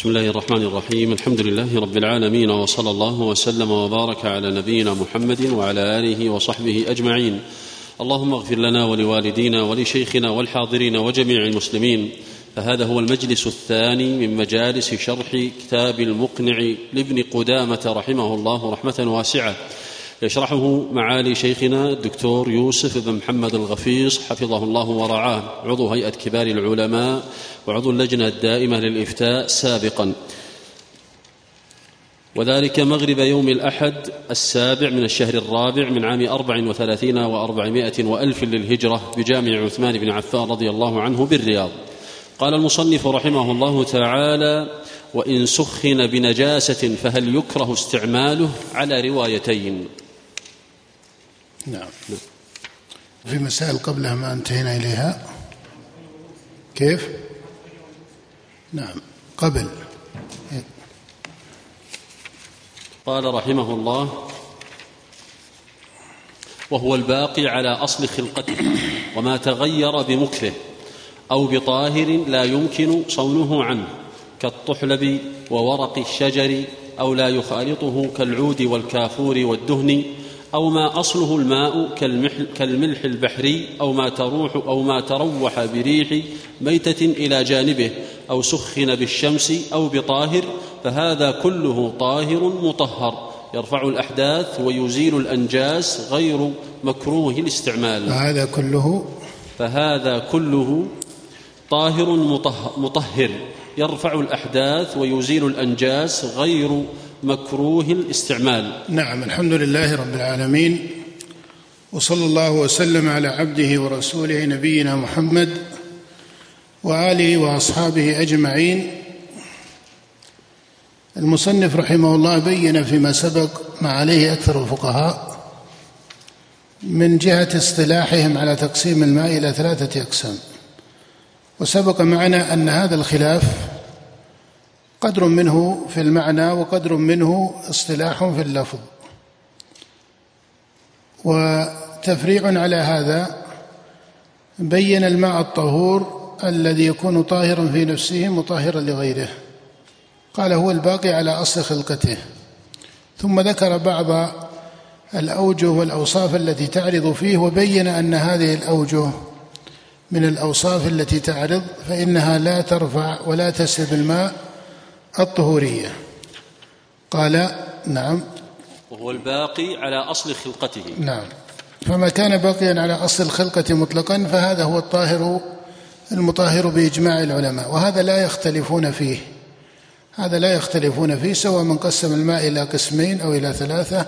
بسم الله الرحمن الرحيم الحمد لله رب العالمين وصلى الله وسلم وبارك على نبينا محمد وعلى اله وصحبه اجمعين اللهم اغفر لنا ولوالدينا ولشيخنا والحاضرين وجميع المسلمين فهذا هو المجلس الثاني من مجالس شرح كتاب المقنع لابن قدامه رحمه الله رحمه واسعه يشرحه معالي شيخنا الدكتور يوسف بن محمد الغفيص حفظه الله ورعاه. عضو هيئة كبار العلماء وعضو اللجنة الدائمة للإفتاء سابقا. وذلك مغرب يوم الأحد السابع من الشهر الرابع من عام أربع وثلاثين وأربعمائة وألف للهجرة بجامع عثمان بن عفان رضي الله عنه بالرياض. قال المصنف رحمه الله تعالى وإن سخن بنجاسة فهل يكره استعماله على روايتين؟ نعم. في مسائل قبلها ما انتهينا إليها. كيف؟ نعم. قبل. قال رحمه الله وهو الباقي على أصل خلقته وما تغير بمكره أو بطاهر لا يمكن صونه عنه كالطحلب وورق الشجر أو لا يخالطه كالعود والكافور والدهن أو ما أصله الماء كالملح البحري أو ما تروح أو ما تروح بريح ميتة إلى جانبه أو سخن بالشمس أو بطاهر فهذا كله طاهر مطهر يرفع الأحداث ويزيل الأنجاس غير مكروه الاستعمال. فهذا كله فهذا كله طاهر مطهر يرفع الأحداث ويزيل الأنجاس غير مكروه الاستعمال. نعم الحمد لله رب العالمين وصلى الله وسلم على عبده ورسوله نبينا محمد وآله وأصحابه أجمعين. المصنف رحمه الله بين فيما سبق ما عليه أكثر الفقهاء من جهة اصطلاحهم على تقسيم الماء إلى ثلاثة أقسام. وسبق معنا أن هذا الخلاف قدر منه في المعنى وقدر منه اصطلاح في اللفظ. وتفريع على هذا بين الماء الطهور الذي يكون طاهرا في نفسه مطهرا لغيره. قال هو الباقي على أصل خلقته. ثم ذكر بعض الأوجه والأوصاف التي تعرض فيه وبين أن هذه الأوجه من الأوصاف التي تعرض فإنها لا ترفع ولا تسلب الماء الطهورية. قال نعم. وهو الباقي على أصل خلقته. نعم. فما كان باقيا على أصل الخلقة مطلقا فهذا هو الطاهر المطهر بإجماع العلماء. وهذا لا يختلفون فيه. هذا لا يختلفون فيه سواء من قسم الماء إلى قسمين أو إلى ثلاثة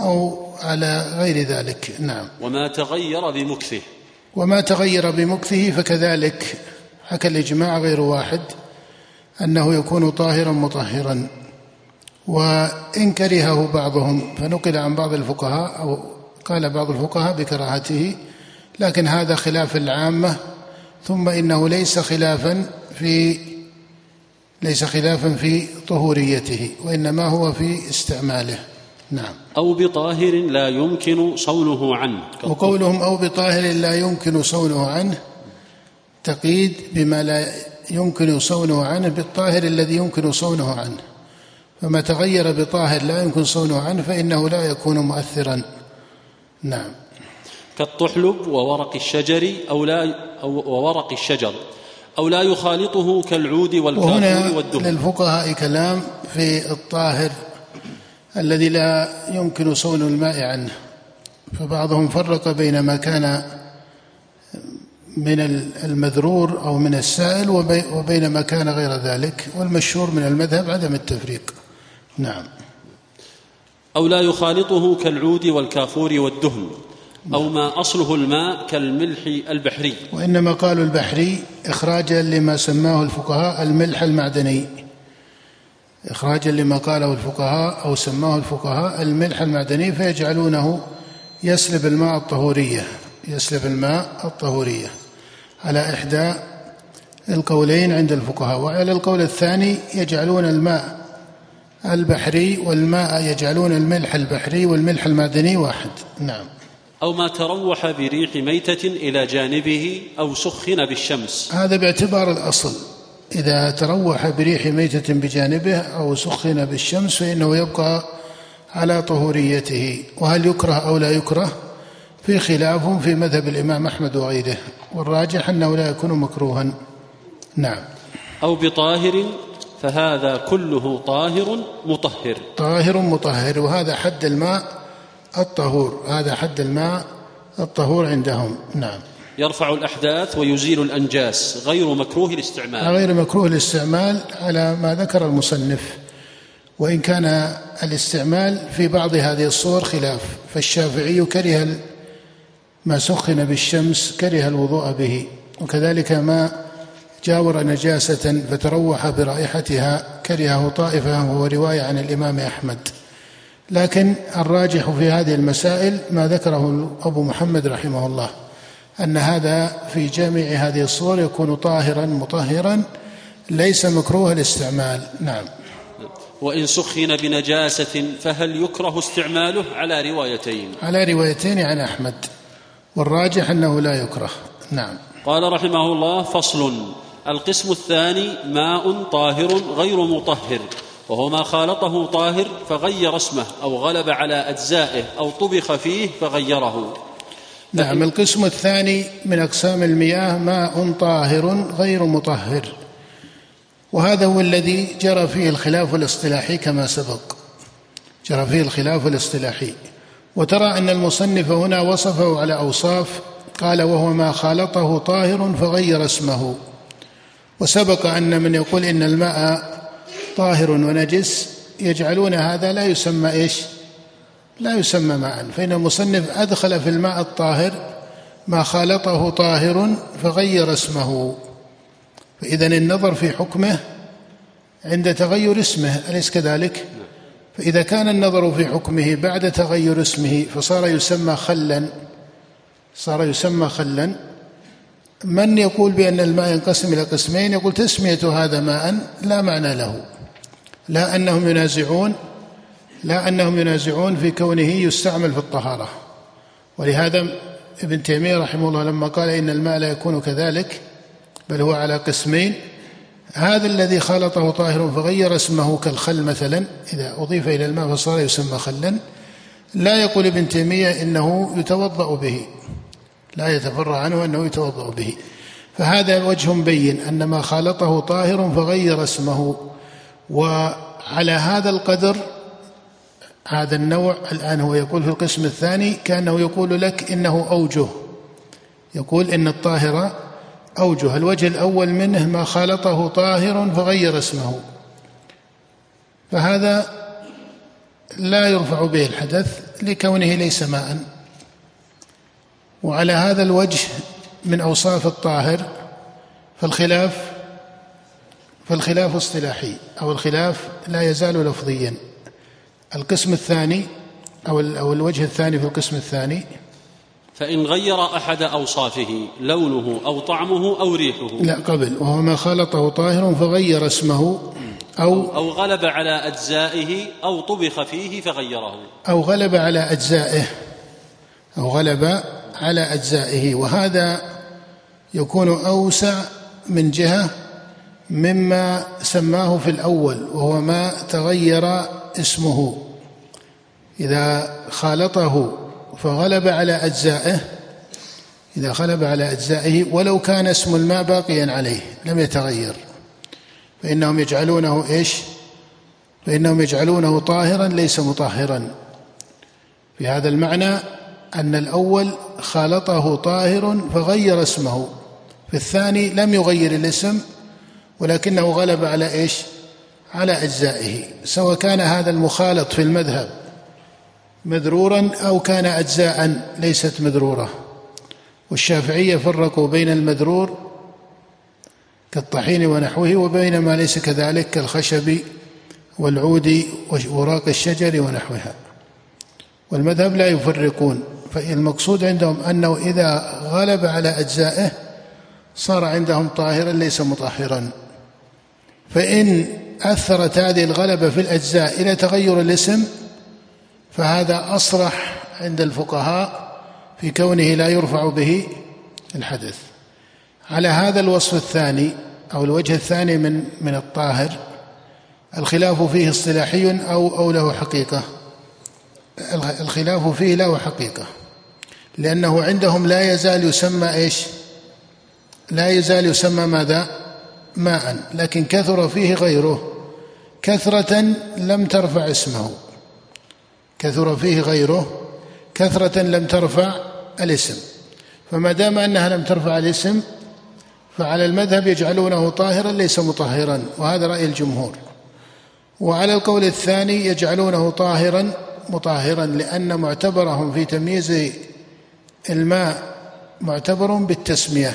أو على غير ذلك. نعم. وما تغير بمكثه. وما تغير بمكثه فكذلك. حكى الإجماع غير واحد. أنه يكون طاهرا مطهرا وإن كرهه بعضهم فنقل عن بعض الفقهاء أو قال بعض الفقهاء بكراهته لكن هذا خلاف العامة ثم إنه ليس خلافا في ليس خلافا في طهوريته وإنما هو في استعماله. نعم. أو بطاهر لا يمكن صونه عنه. وقولهم أو بطاهر لا يمكن صونه عنه تقييد بما لا يمكن صونه عنه بالطاهر الذي يمكن صونه عنه. فما تغير بطاهر لا يمكن صونه عنه فإنه لا يكون مؤثرا. نعم. كالطحلب وورق الشجر أو لا أو وورق الشجر أو لا يخالطه كالعود والكافور والدهن. للفقهاء كلام في الطاهر الذي لا يمكن صون الماء عنه. فبعضهم فرق بين ما كان من المذرور أو من السائل وبين ما كان غير ذلك والمشهور من المذهب عدم التفريق. نعم. أو لا يخالطه كالعود والكافور والدهن أو ما أصله الماء كالملح البحري. وإنما قالوا البحري إخراجا لما سماه الفقهاء الملح المعدني. إخراجا لما قاله الفقهاء أو سماه الفقهاء الملح المعدني فيجعلونه يسلب الماء الطهورية. يسلب الماء الطهورية. على إحدى القولين عند الفقهاء وعلى القول الثاني يجعلون الماء البحري والماء يجعلون الملح البحري والملح المعدني واحد. نعم. أو ما تروح بريح ميتة إلى جانبه أو سخن بالشمس. هذا باعتبار الأصل. إذا تروح بريح ميتة بجانبه أو سخن بالشمس فإنه يبقى على طهوريته. وهل يكره أو لا يكره؟ في خلاف في مذهب الإمام أحمد وغيره والراجح أنه لا يكون مكروها. نعم. أو بطاهر فهذا كله طاهر مطهر. طاهر مطهر وهذا حد الماء الطهور هذا حد الماء الطهور عندهم. نعم. يرفع الأحداث ويزيل الأنجاس غير مكروه الاستعمال. غير مكروه الاستعمال على ما ذكر المصنف. وإن كان الاستعمال في بعض هذه الصور خلاف فالشافعي كره ما سخن بالشمس كره الوضوء به وكذلك ما جاور نجاسة فتروح برائحتها كرهه طائفة وهو رواية عن الإمام أحمد. لكن الراجح في هذه المسائل ما ذكره أبو محمد رحمه الله أن هذا في جميع هذه الصور يكون طاهرا مطهرا ليس مكروه الاستعمال. نعم. وإن سخن بنجاسة فهل يكره استعماله؟ على روايتين. على روايتين عن أحمد. والراجح أنه لا يكره. نعم. قال رحمه الله فصل. القسم الثاني ماء طاهر غير مطهر وهو ما خالطه طاهر فغير اسمه أو غلب على أجزائه أو طبخ فيه فغيره. نعم القسم الثاني من أقسام المياه ماء طاهر غير مطهر. وهذا هو الذي جرى فيه الخلاف الاصطلاحي كما سبق. جرى فيه الخلاف الاصطلاحي. وترى أن المصنف هنا وصفه على أوصاف قال وهو ما خالطه طاهر فغير اسمه وسبق أن من يقول إن الماء طاهر ونجس يجعلون هذا لا يسمى إيش؟ لا يسمى ماء فإن المصنف أدخل في الماء الطاهر ما خالطه طاهر فغير اسمه فإذا النظر في حكمه عند تغير اسمه أليس كذلك؟ فإذا كان النظر في حكمه بعد تغير اسمه فصار يسمى خلا صار يسمى خلا. من يقول بأن الماء ينقسم إلى قسمين؟ يقول تسمية هذا ماء لا معنى له. لا أنهم ينازعون لا أنهم ينازعون في كونه يستعمل في الطهارة. ولهذا ابن تيمية رحمه الله لما قال إن الماء لا يكون كذلك بل هو على قسمين. هذا الذي خالطه طاهر فغير اسمه كالخل مثلا إذا أضيف إلى الماء فصار يسمى خلا. لا يقول ابن تيمية إنه يتوضأ به. لا يتفرع عنه أنه يتوضأ به. فهذا وجه بين أن ما خالطه طاهر فغير اسمه. وعلى هذا القدر هذا النوع الآن هو يقول في القسم الثاني كأنه يقول لك إنه أوجه. يقول إن الطاهر أوجه الوجه الأول منه ما خالطه طاهر فغير اسمه. فهذا لا يرفع به الحدث لكونه ليس ماء. وعلى هذا الوجه من أوصاف الطاهر فالخلاف فالخلاف اصطلاحي أو الخلاف لا يزال لفظيا. القسم الثاني أو الوجه الثاني في القسم الثاني فإن غير أحد أوصافه لونه أو طعمه أو ريحه. لا قبل. وهو ما خلطه طاهر فغير اسمه أو أو غلب على أجزائه أو طبخ فيه فغيره. أو غلب على أجزائه أو غلب على أجزائه. وهذا يكون أوسع من جهة مما سماه في الأول وهو ما تغير اسمه. إذا خالطه فغلب على أجزائه إذا غلب على أجزائه ولو كان اسم الماء باقيا عليه لم يتغير. فإنهم يجعلونه إيش؟ فإنهم يجعلونه طاهرا ليس مطهرا. في هذا المعنى أن الأول خالطه طاهر فغير اسمه في الثاني لم يغير الاسم ولكنه غلب على إيش؟ على أجزائه سواء كان هذا المخالط في المذهب. مذرورا أو كان اجزاء ليست مذروره والشافعية فرقوا بين المذرور كالطحين ونحوه وبين ما ليس كذلك كالخشب والعود ووراق الشجر ونحوها. والمذهب لا يفرقون فالمقصود عندهم أنه إذا غلب على أجزائه صار عندهم طاهرا ليس مطهرا. فإن أثرت هذه الغلبة في الأجزاء إلى تغير الاسم فهذا أصرح عند الفقهاء في كونه لا يرفع به الحدث على هذا الوصف الثاني أو الوجه الثاني من من الطاهر الخلاف فيه اصطلاحي أو أو له حقيقة. الخلاف فيه له حقيقة. لأنه عندهم لا يزال يسمى إيش؟ لا يزال يسمى ماذا؟ ماء. لكن كثر فيه غيره. كثرة لم ترفع اسمه. كثر فيه غيره كثرة لم ترفع الاسم. فما دام أنها لم ترفع الاسم فعلى المذهب يجعلونه طاهرا ليس مطهرا وهذا رأي الجمهور. وعلى القول الثاني يجعلونه طاهرا مطهرا لأن معتبرهم في تمييز الماء معتبر بالتسمية.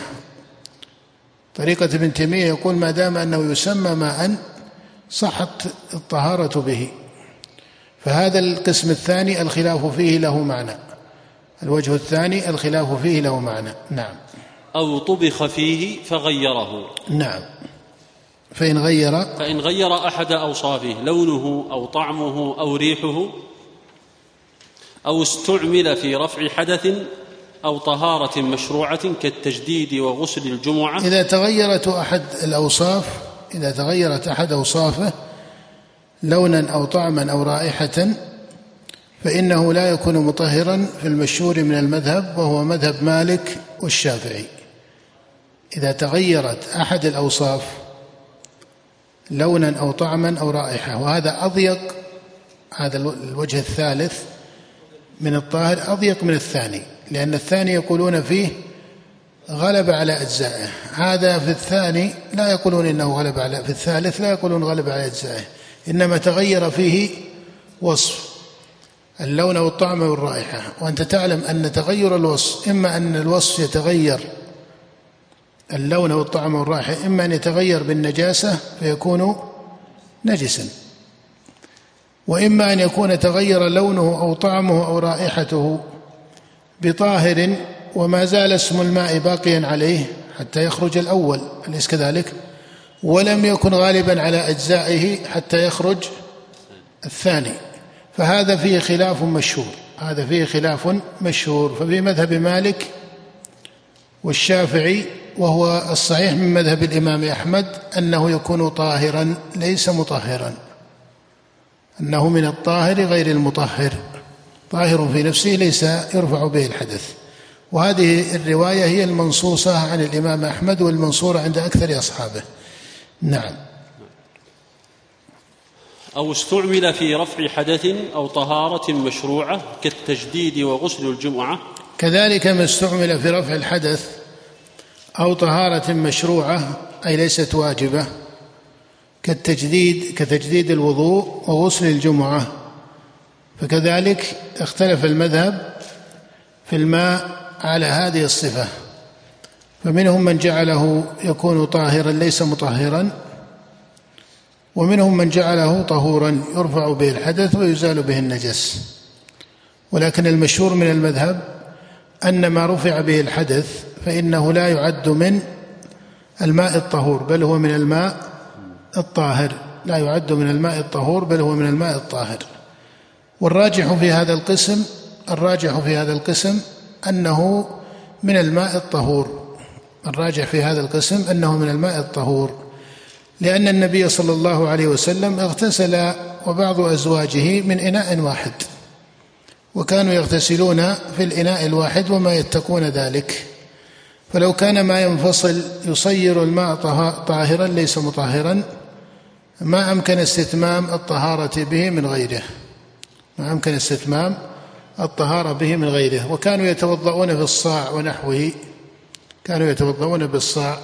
طريقة ابن تيمية يقول ما دام أنه يسمى ماء صحت الطهارة به. فهذا القسم الثاني الخلاف فيه له معنى. الوجه الثاني الخلاف فيه له معنى. نعم. أو طبخ فيه فغيره. نعم. فإن غير فإن غير أحد أوصافه لونه أو طعمه أو ريحه أو استعمل في رفع حدث أو طهارة مشروعة كالتجديد وغسل الجمعة. إذا تغيرت أحد الأوصاف إذا تغيرت أحد أوصافه لونا أو طعما أو رائحة فإنه لا يكون مطهرا في المشهور من المذهب وهو مذهب مالك والشافعي. إذا تغيرت أحد الأوصاف لونا أو طعما أو رائحة وهذا أضيق هذا الوجه الثالث من الطاهر أضيق من الثاني لأن الثاني يقولون فيه غلب على أجزائه. هذا في الثاني لا يقولون إنه غلب على في الثالث لا يقولون غلب على أجزائه. إنما تغير فيه وصف اللون والطعم والرائحة وأنت تعلم أن تغير الوصف إما أن الوصف يتغير اللون والطعم والرائحة إما أن يتغير بالنجاسة فيكون نجسا وإما أن يكون تغير لونه أو طعمه أو رائحته بطاهر وما زال اسم الماء باقيا عليه حتى يخرج الأول أليس كذلك؟ ولم يكن غالبا على أجزائه حتى يخرج الثاني. فهذا فيه خلاف مشهور. هذا فيه خلاف مشهور. ففي مذهب مالك والشافعي وهو الصحيح من مذهب الإمام أحمد أنه يكون طاهرا ليس مطهرا. أنه من الطاهر غير المطهر. طاهر في نفسه ليس يرفع به الحدث. وهذه الرواية هي المنصوصة عن الإمام أحمد والمنصوره عند أكثر أصحابه. نعم. أو استعمل في رفع حدث أو طهارة مشروعة كالتجديد وغسل الجمعة. كذلك ما استعمل في رفع الحدث أو طهارة مشروعة أي ليست واجبة كالتجديد كتجديد الوضوء وغسل الجمعة. فكذلك اختلف المذهب في الماء على هذه الصفة. فمنهم من جعله يكون طاهرا ليس مطهرا. ومنهم من جعله طهورا يرفع به الحدث ويزال به النجس. ولكن المشهور من المذهب أن ما رفع به الحدث فإنه لا يعد من الماء الطهور بل هو من الماء الطاهر. لا يعد من الماء الطهور بل هو من الماء الطاهر. والراجح في هذا القسم الراجح في هذا القسم أنه من الماء الطهور. الراجح في هذا القسم أنه من الماء الطهور لأن النبي صلى الله عليه وسلم اغتسل وبعض أزواجه من إناء واحد وكانوا يغتسلون في الإناء الواحد وما يتقون ذلك. فلو كان ما ينفصل يصير الماء طاهرا ليس مطهرا ما أمكن استتمام الطهارة به من غيره. ما أمكن استتمام الطهارة به من غيره. وكانوا يتوضؤون في الصاع ونحوه. كانوا يتوضؤون بالصاع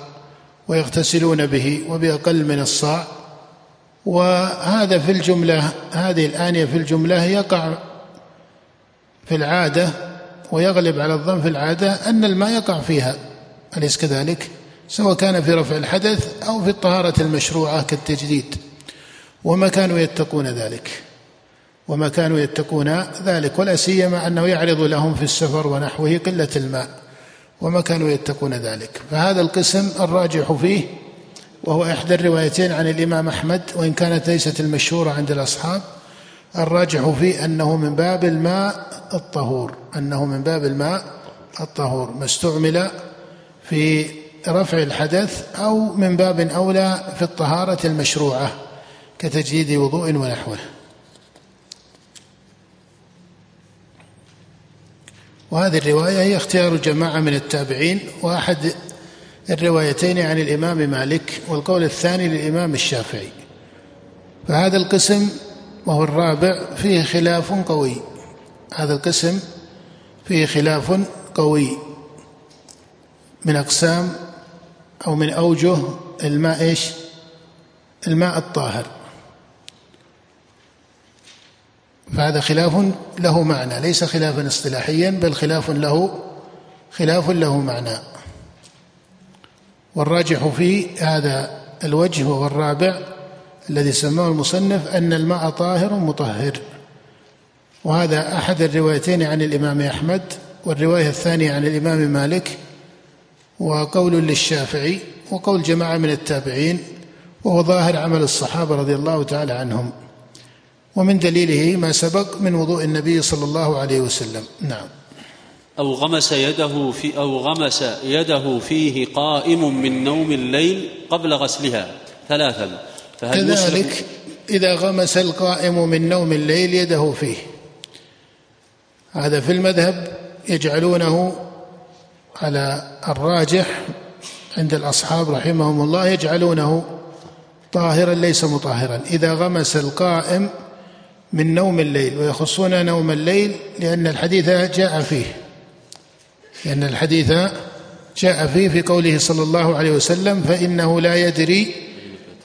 ويغتسلون به وبأقل من الصاع. وهذا في الجملة هذه الآنية في الجملة يقع في العادة ويغلب على الظن في العادة أن الماء يقع فيها أليس كذلك؟ سواء كان في رفع الحدث أو في الطهارة المشروعة كالتجديد. وما كانوا يتقون ذلك. وما كانوا يتقون ذلك ولا سيما أنه يعرض لهم في السفر ونحوه قلة الماء. وما كانوا يتقون ذلك. فهذا القسم الراجح فيه وهو إحدى الروايتين عن الإمام أحمد وإن كانت ليست المشهورة عند الأصحاب. الراجح فيه أنه من باب الماء الطهور أنه من باب الماء الطهور ما استعمل في رفع الحدث أو من باب أولى في الطهارة المشروعة كتجديد وضوء ونحوه. وهذه الرواية هي اختيار جماعة من التابعين وأحد الروايتين عن الإمام مالك والقول الثاني للإمام الشافعي. فهذا القسم وهو الرابع فيه خلاف قوي. هذا القسم فيه خلاف قوي من أقسام أو من أوجه الماء إيش؟ الماء الطاهر. فهذا خلاف له معنى ليس خلافا اصطلاحيا بل خلاف له خلاف له معنى. والراجح في هذا الوجه وهو الرابع الذي سماه المصنف أن الماء طاهر مطهر. وهذا أحد الروايتين عن الإمام أحمد والرواية الثانية عن الإمام مالك وقول للشافعي وقول جماعة من التابعين وهو ظاهر عمل الصحابة رضي الله تعالى عنهم. ومن دليله ما سبق من وضوء النبي صلى الله عليه وسلم. نعم. أو غمس يده في أو غمس يده فيه قائم من نوم الليل قبل غسلها ثلاثا فهل كذلك إذا غمس القائم من نوم الليل يده فيه. هذا في المذهب يجعلونه على الراجح عند الأصحاب رحمهم الله يجعلونه طاهرا ليس مطهرا. إذا غمس القائم من نوم الليل ويخصون نوم الليل لأن الحديث جاء فيه. لأن الحديث جاء فيه في قوله صلى الله عليه وسلم فإنه لا يدري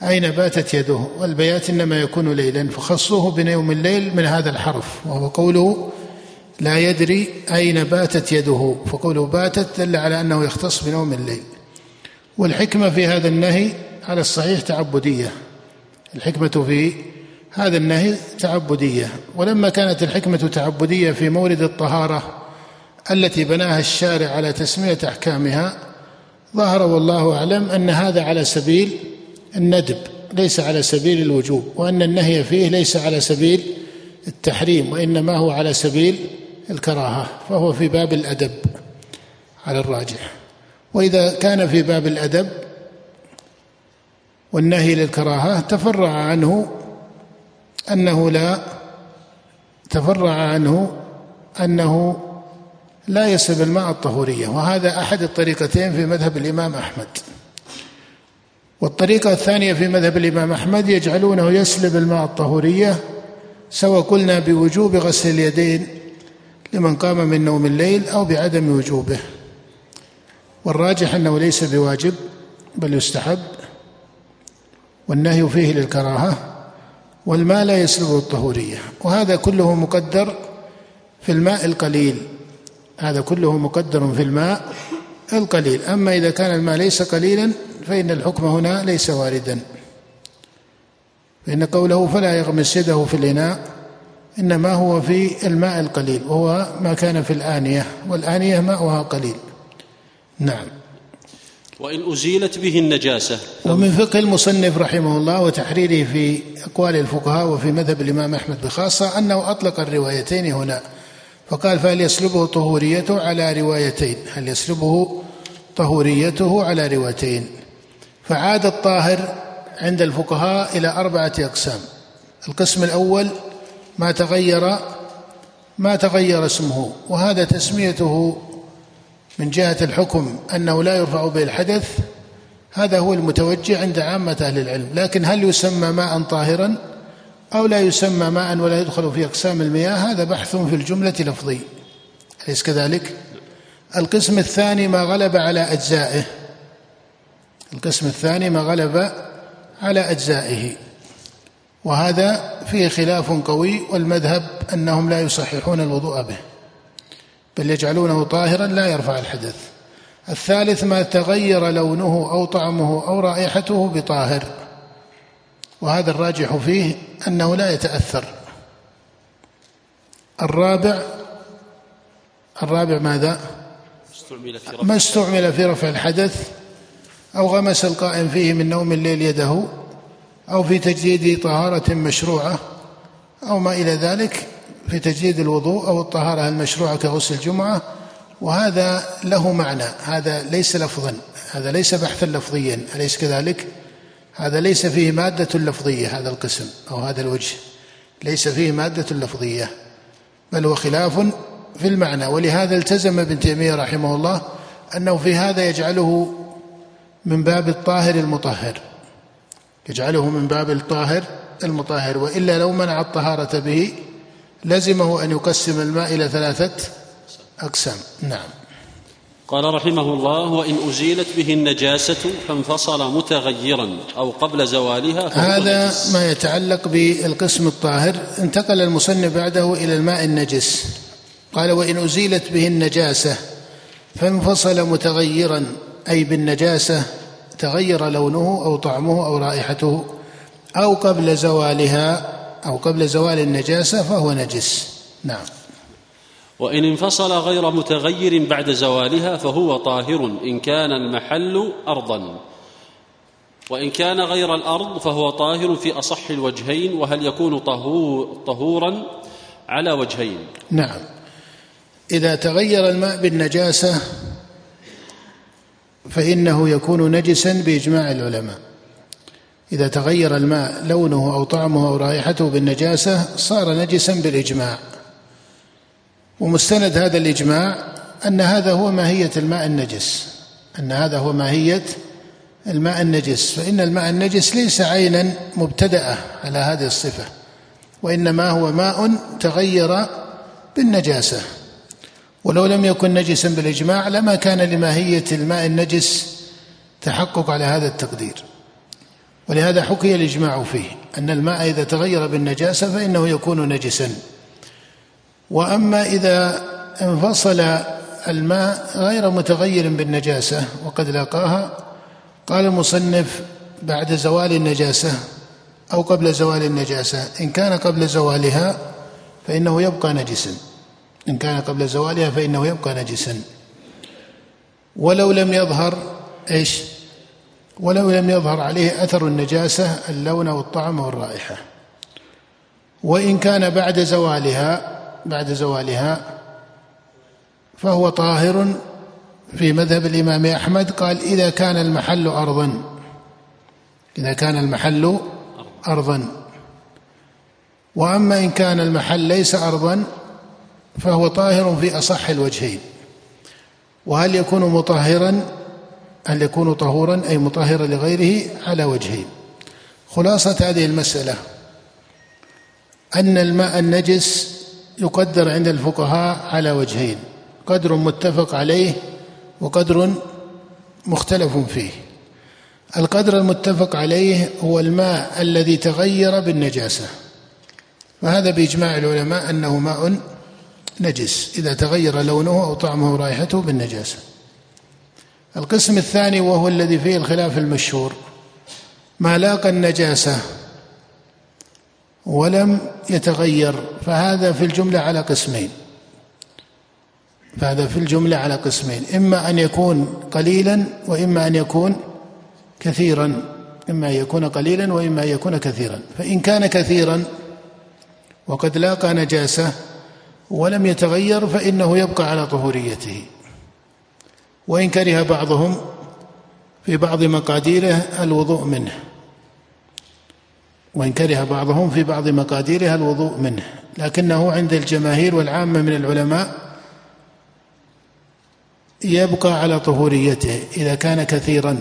أين باتت يده. والبيات إنما يكون ليلا فخصوه بنوم الليل من هذا الحرف وهو قوله لا يدري أين باتت يده. فقوله باتت دل على أنه يختص بنوم الليل. والحكمة في هذا النهي على الصحيح تعبدية. الحكمة في هذا النهي تعبدية. ولما كانت الحكمة تعبدية في مورد الطهارة التي بناها الشارع على تسمية أحكامها ظهر والله أعلم أن هذا على سبيل الندب ليس على سبيل الوجوب وأن النهي فيه ليس على سبيل التحريم وإنما هو على سبيل الكراهة فهو في باب الأدب على الراجح. وإذا كان في باب الأدب والنهي للكراهة تفرع عنه أنه لا تفرع عنه أنه لا يسلب الماء الطهورية وهذا أحد الطريقتين في مذهب الإمام أحمد. والطريقة الثانية في مذهب الإمام أحمد يجعلونه يسلب الماء الطهورية سواء قلنا بوجوب غسل اليدين لمن قام من نوم الليل أو بعدم وجوبه. والراجح أنه ليس بواجب بل يستحب والنهي فيه للكراهة. والماء لا يسلبه الطهورية وهذا كله مقدر في الماء القليل. هذا كله مقدر في الماء القليل. أما إذا كان الماء ليس قليلا فإن الحكم هنا ليس واردا. فإن قوله فلا يغمس يده في الإناء إنما هو في الماء القليل وهو ما كان في الآنية والآنية ماؤها قليل. نعم. وإن أزيلت به النجاسة. ومن فقه المصنف رحمه الله وتحريره في أقوال الفقهاء وفي مذهب الإمام أحمد بخاصة أنه أطلق الروايتين هنا. فقال فهل يسلبه طهوريته على روايتين؟ هل يسلبه طهوريته على روايتين؟ فعاد الطاهر عند الفقهاء إلى أربعة أقسام. القسم الأول ما تغير ما تغير اسمه وهذا تسميته من جهة الحكم أنه لا يرفع به الحدث هذا هو المتوجه عند عامة أهل العلم. لكن هل يسمى ماء طاهرا أو لا يسمى ماء ولا يدخل في أقسام المياه؟ هذا بحث في الجملة لفظي. أليس كذلك؟ القسم الثاني ما غلب على أجزائه. القسم الثاني ما غلب على أجزائه. وهذا فيه خلاف قوي والمذهب أنهم لا يصححون الوضوء به. بل يجعلونه طاهرا لا يرفع الحدث. الثالث ما تغير لونه أو طعمه أو رائحته بطاهر. وهذا الراجح فيه أنه لا يتأثر. الرابع الرابع ماذا؟ ما استعمل في رفع الحدث أو غمس القائم فيه من نوم الليل يده أو في تجديد طهارة مشروعة أو ما إلى ذلك. في تجديد الوضوء أو الطهارة المشروعة كغسل الجمعة وهذا له معنى هذا ليس لفظا هذا ليس بحثا لفظيا أليس كذلك؟ هذا ليس فيه مادة لفظية هذا القسم أو هذا الوجه ليس فيه مادة لفظية بل هو خلاف في المعنى. ولهذا التزم ابن تيمية رحمه الله أنه في هذا يجعله من باب الطاهر المطهر يجعله من باب الطاهر المطهر وإلا لو منع الطهارة به لزمه أن يقسم الماء إلى ثلاثة أقسام. نعم. قال رحمه الله وإن أزيلت به النجاسة فانفصل متغيرا أو قبل زوالها هذا. ما يتعلق بالقسم الطاهر. انتقل المصنف بعده إلى الماء النجس. قال وإن أزيلت به النجاسة فانفصل متغيرا أي بالنجاسة تغير لونه أو طعمه أو رائحته أو قبل زوالها. أو قبل زوال النجاسة فهو نجس. نعم. وإن انفصل غير متغير بعد زوالها فهو طاهر إن كان المحل أرضا. وإن كان غير الأرض فهو طاهر في أصح الوجهين وهل يكون طهورا على وجهين؟ نعم. إذا تغير الماء بالنجاسة فإنه يكون نجسا بإجماع العلماء. إذا تغير الماء لونه أو طعمه أو رائحته بالنجاسة صار نجسا بالإجماع. ومستند هذا الإجماع أن هذا هو ماهية الماء النجس. أن هذا هو ماهية الماء النجس. فإن الماء النجس ليس عينا مبتدأة على هذه الصفة وإنما هو ماء تغير بالنجاسة. ولو لم يكن نجسا بالإجماع لما كان لماهية الماء النجس تحقق على هذا التقدير. ولهذا حكي الإجماع فيه أن الماء إذا تغير بالنجاسة فإنه يكون نجسا. وأما إذا انفصل الماء غير متغير بالنجاسة وقد لاقاها قال المصنف بعد زوال النجاسة أو قبل زوال النجاسة إن كان قبل زوالها فإنه يبقى نجسا. إن كان قبل زوالها فإنه يبقى نجسا. ولو لم يظهر إيش؟ ولو لم يظهر عليه أثر النجاسة اللون والطعم والرائحة. وإن كان بعد زوالها بعد زوالها فهو طاهر. في مذهب الإمام أحمد قال إذا كان المحل أرضا إذا كان المحل أرضا. وأما إن كان المحل ليس أرضا فهو طاهر في أصح الوجهين. وهل يكون مطهرا؟ هل يكون طهورا أي مطهرا لغيره على وجهين خلاصة هذه المسألة. أن الماء النجس يقدر عند الفقهاء على وجهين. قدر متفق عليه وقدر مختلف فيه. القدر المتفق عليه هو الماء الذي تغير بالنجاسة. وهذا بإجماع العلماء أنه ماء نجس. إذا تغير لونه أو طعمه ورائحته بالنجاسة. القسم الثاني وهو الذي فيه الخلاف المشهور. ما لاقى النجاسة ولم يتغير فهذا في الجملة على قسمين. فهذا في الجملة على قسمين. إما أن يكون قليلا وإما أن يكون كثيرا. إما أن يكون قليلا وإما أن يكون كثيرا. فإن كان كثيرا وقد لاقى نجاسة ولم يتغير فإنه يبقى على طهوريته. وإن كره بعضهم في بعض مقاديره الوضوء منه. وإن كره بعضهم في بعض مقاديرها الوضوء منه. لكنه عند الجماهير والعامة من العلماء يبقى على طهوريته إذا كان كثيرا.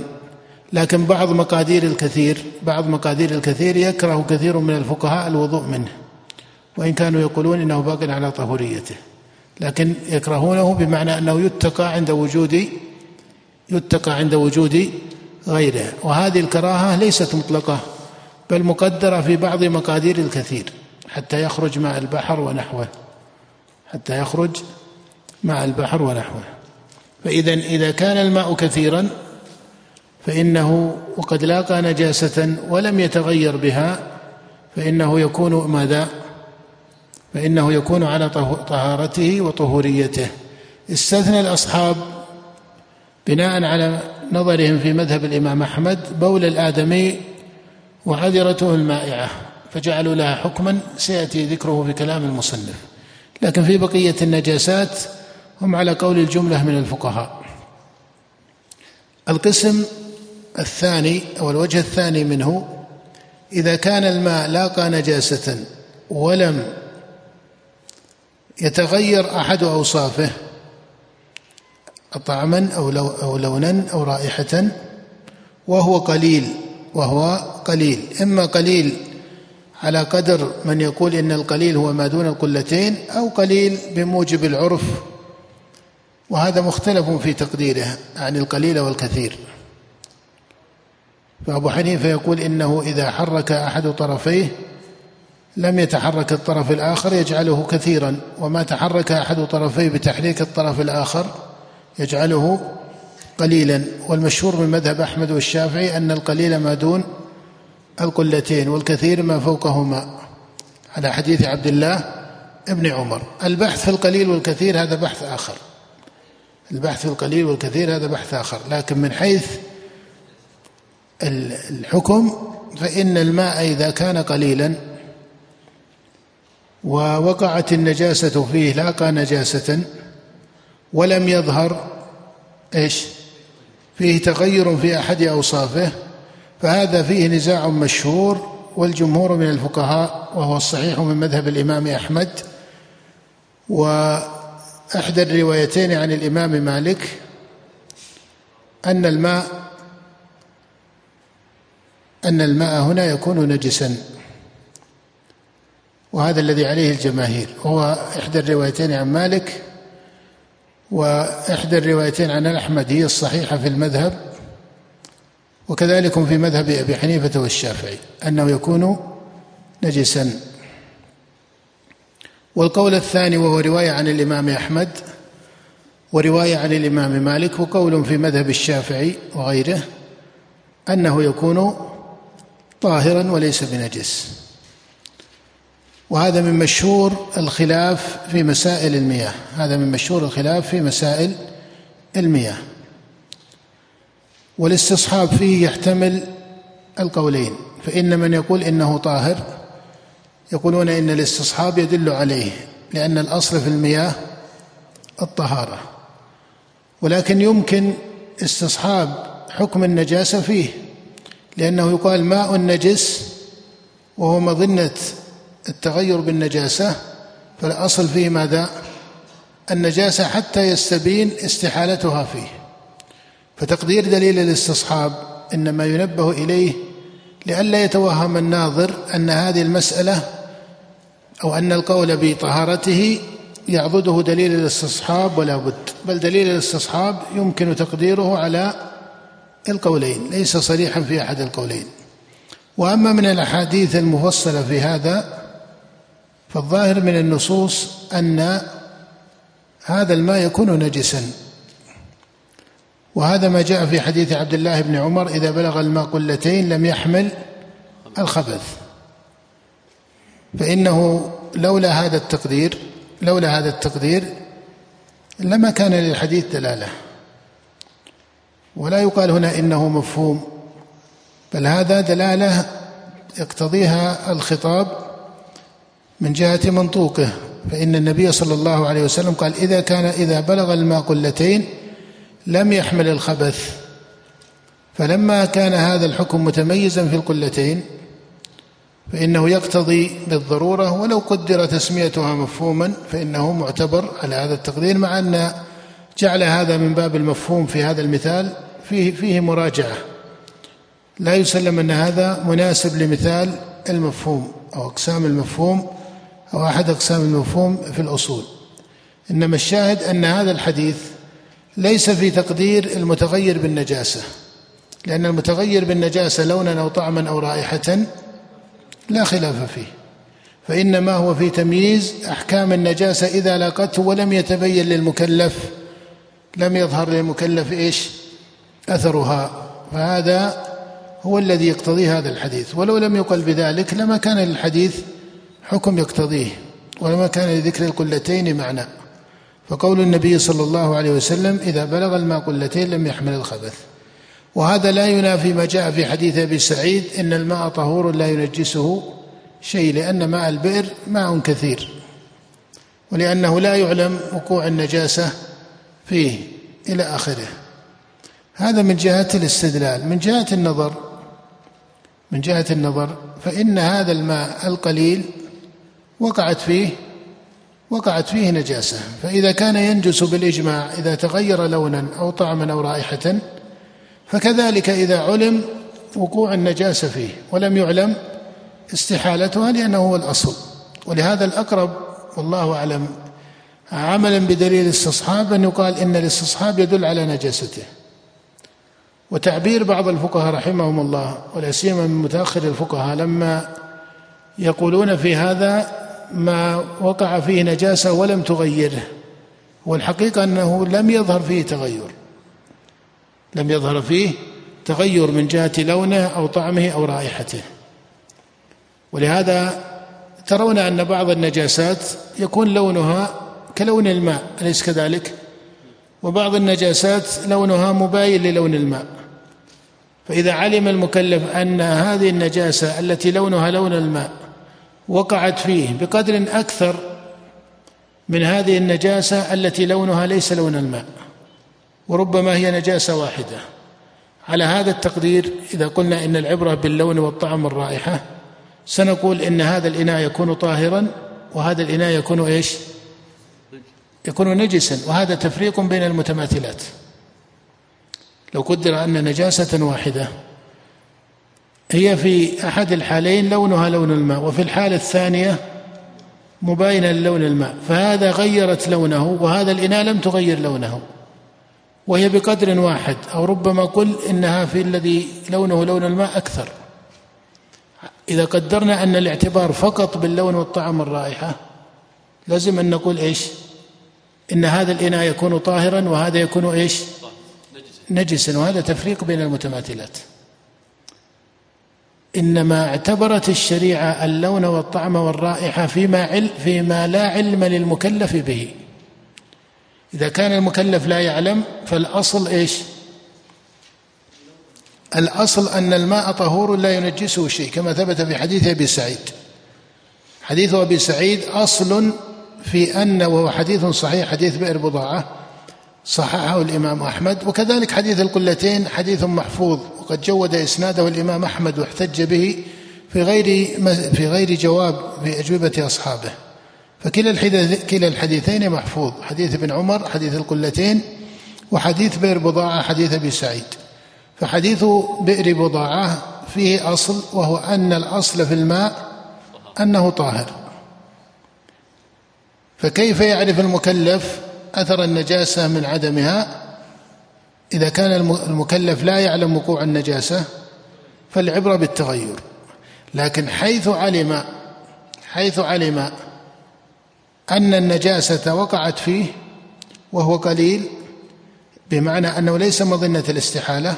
لكن بعض مقادير الكثير بعض مقادير الكثير يكره كثير من الفقهاء الوضوء منه. وإن كانوا يقولون إنه باق على طهوريته. لكن يكرهونه بمعنى أنه يتقى عند وجود يتقى عند وجود غيره. وهذه الكراهة ليست مطلقة بل مقدرة في بعض مقادير الكثير حتى يخرج مع البحر ونحوه. حتى يخرج مع البحر ونحوه. فإذا إذا كان الماء كثيرا فإنه وقد لاقى نجاسة ولم يتغير بها فإنه يكون ماذا؟ فإنه يكون على طهارته وطهوريته. استثنى الأصحاب بناء على نظرهم في مذهب الإمام أحمد بول الآدمي وعذرته المائعة فجعلوا لها حكما سيأتي ذكره في كلام المصنف. لكن في بقية النجاسات هم على قول الجملة من الفقهاء. القسم الثاني أو الوجه الثاني منه إذا كان الماء لاقى نجاسة ولم يتغير أحد أوصافه طعما أو, لو أو لونا أو رائحة وهو قليل وهو قليل. إما قليل على قدر من يقول إن القليل هو ما دون القلتين أو قليل بموجب العرف. وهذا مختلف في تقديره عن القليل والكثير. فأبو حنيفة يقول إنه إذا حرك أحد طرفيه لم يتحرك الطرف الآخر يجعله كثيرا وما تحرك أحد طرفيه بتحريك الطرف الآخر يجعله قليلا. والمشهور من مذهب أحمد والشافعي أن القليل ما دون القلتين والكثير ما فوقهما. على حديث عبد الله ابن عمر البحث في القليل والكثير هذا بحث آخر. البحث في القليل والكثير هذا بحث آخر. لكن من حيث الحكم فإن الماء إذا كان قليلا ووقعت النجاسة فيه لاقى نجاسة ولم يظهر إيش؟ فيه تغير في أحد أوصافه فهذا فيه نزاع مشهور والجمهور من الفقهاء وهو الصحيح من مذهب الإمام أحمد وأحدى الروايتين عن الإمام مالك أن الماء أن الماء هنا يكون نجسا. وهذا الذي عليه الجماهير. وهو إحدى الروايتين عن مالك وإحدى الروايتين عن أحمد هي الصحيحة في المذهب وكذلك في مذهب أبي حنيفة والشافعي أنه يكون نجسا. والقول الثاني وهو رواية عن الإمام أحمد ورواية عن الإمام مالك وقول في مذهب الشافعي وغيره أنه يكون طاهرا وليس بنجس. وهذا من مشهور الخلاف في مسائل المياه. هذا من مشهور الخلاف في مسائل المياه. والاستصحاب فيه يحتمل القولين. فإن من يقول إنه طاهر يقولون إن الاستصحاب يدل عليه لأن الأصل في المياه الطهارة. ولكن يمكن استصحاب حكم النجاسة فيه لأنه يقال ماء نجس وهو مظنة التغير بالنجاسة فالأصل فيه ماذا؟ النجاسة حتى يستبين استحالتها فيه. فتقدير دليل الاستصحاب إنما ينبه إليه لئلا يتوهم الناظر أن هذه المسألة أو أن القول بطهارته يعضده دليل الاستصحاب ولا بد. بل دليل الاستصحاب يمكن تقديره على القولين ليس صريحا في أحد القولين. وأما من الأحاديث المفصلة في هذا فالظاهر من النصوص أن هذا الماء يكون نجسا. وهذا ما جاء في حديث عبد الله بن عمر إذا بلغ الماء قلتين لم يحمل الخبث. فإنه لولا هذا التقدير لولا هذا التقدير لما كان للحديث دلالة. ولا يقال هنا إنه مفهوم بل هذا دلالة يقتضيها الخطاب من جهة منطوقه فإن النبي صلى الله عليه وسلم قال إذا كان إذا بلغ الماء قلتين لم يحمل الخبث فلما كان هذا الحكم متميزا في القلتين فإنه يقتضي بالضرورة ولو قدر تسميتها مفهوما فإنه معتبر على هذا التقدير مع أن جعل هذا من باب المفهوم في هذا المثال فيه فيه مراجعة. لا يسلم أن هذا مناسب لمثال المفهوم أو أقسام المفهوم أو أحد أقسام المفهوم في الأصول. إنما الشاهد أن هذا الحديث ليس في تقدير المتغير بالنجاسة لأن المتغير بالنجاسة لونا أو طعما أو رائحة لا خلاف فيه. فإنما هو في تمييز أحكام النجاسة إذا لاقته ولم يتبين للمكلف لم يظهر للمكلف إيش؟ أثرها. فهذا هو الذي يقتضيه هذا الحديث. ولو لم يقل بذلك لما كان للحديث حكم يقتضيه ولما كان لذكر القلتين معنى. فقول النبي صلى الله عليه وسلم إذا بلغ الماء قلتين لم يحمل الخبث. وهذا لا ينافي ما جاء في حديث أبي سعيد إن الماء طهور لا ينجسه شيء لأن ماء البئر ماء كثير. ولأنه لا يعلم وقوع النجاسة فيه إلى آخره. هذا من جهة الاستدلال من جهة النظر. من جهة النظر فإن هذا الماء القليل وقعت فيه وقعت فيه نجاسة. فإذا كان ينجس بالإجماع إذا تغير لونا أو طعما أو رائحة فكذلك إذا علم وقوع النجاسة فيه ولم يعلم استحالتها لأنه هو الأصل. ولهذا الأقرب والله أعلم عملا بدليل الاستصحاب أن يقال إن الاستصحاب يدل على نجاسته. وتعبير بعض الفقهاء رحمهم الله ولا سيما من متأخر الفقهاء لما يقولون في هذا ما وقع فيه نجاسة ولم تغيره والحقيقة أنه لم يظهر فيه تغير. لم يظهر فيه تغير من جهة لونه أو طعمه أو رائحته. ولهذا ترون أن بعض النجاسات يكون لونها كلون الماء أليس كذلك؟ وبعض النجاسات لونها مباين للون الماء. فإذا علم المكلف أن هذه النجاسة التي لونها لون الماء وقعت فيه بقدر أكثر من هذه النجاسة التي لونها ليس لون الماء وربما هي نجاسة واحدة. على هذا التقدير إذا قلنا إن العبرة باللون والطعم والرائحة سنقول إن هذا الإناء يكون طاهرا وهذا الإناء يكون إيش؟ يكون نجسا وهذا تفريق بين المتماثلات. لو قدر أن نجاسة واحدة هي في أحد الحالين لونها لون الماء وفي الحالة الثانية مباينة للون الماء فهذا غيرت لونه وهذا الإناء لم تغير لونه وهي بقدر واحد أو ربما قل إنها في الذي لونه لون الماء أكثر. إذا قدرنا أن الاعتبار فقط باللون والطعم والرائحة لازم أن نقول إيش؟ إن هذا الإناء يكون طاهرا وهذا يكون إيش؟ نجسا وهذا تفريق بين المتماثلات. إنما اعتبرت الشريعة اللون والطعم والرائحة فيما علم فيما لا علم للمكلف به. إذا كان المكلف لا يعلم فالأصل إيش؟ الأصل أن الماء طهور لا ينجسه شيء كما ثبت في حديث أبي سعيد. حديث أبي سعيد أصل في أن وهو حديث صحيح حديث بئر بضاعة صححه الإمام أحمد وكذلك حديث القلتين حديث محفوظ. وقد جود إسناده الإمام أحمد واحتج به في غير في غير جواب في أجوبة أصحابه. فكلا كلا الحديثين محفوظ. حديث ابن عمر حديث القلتين وحديث بئر بضاعة حديث أبي سعيد. فحديث بئر بضاعة فيه أصل وهو أن الأصل في الماء أنه طاهر. فكيف يعرف المكلف أثر النجاسة من عدمها؟ إذا كان المكلف لا يعلم وقوع النجاسة فالعبرة بالتغير. لكن حيث علم حيث علم أن النجاسة وقعت فيه وهو قليل بمعنى أنه ليس مظنة الاستحالة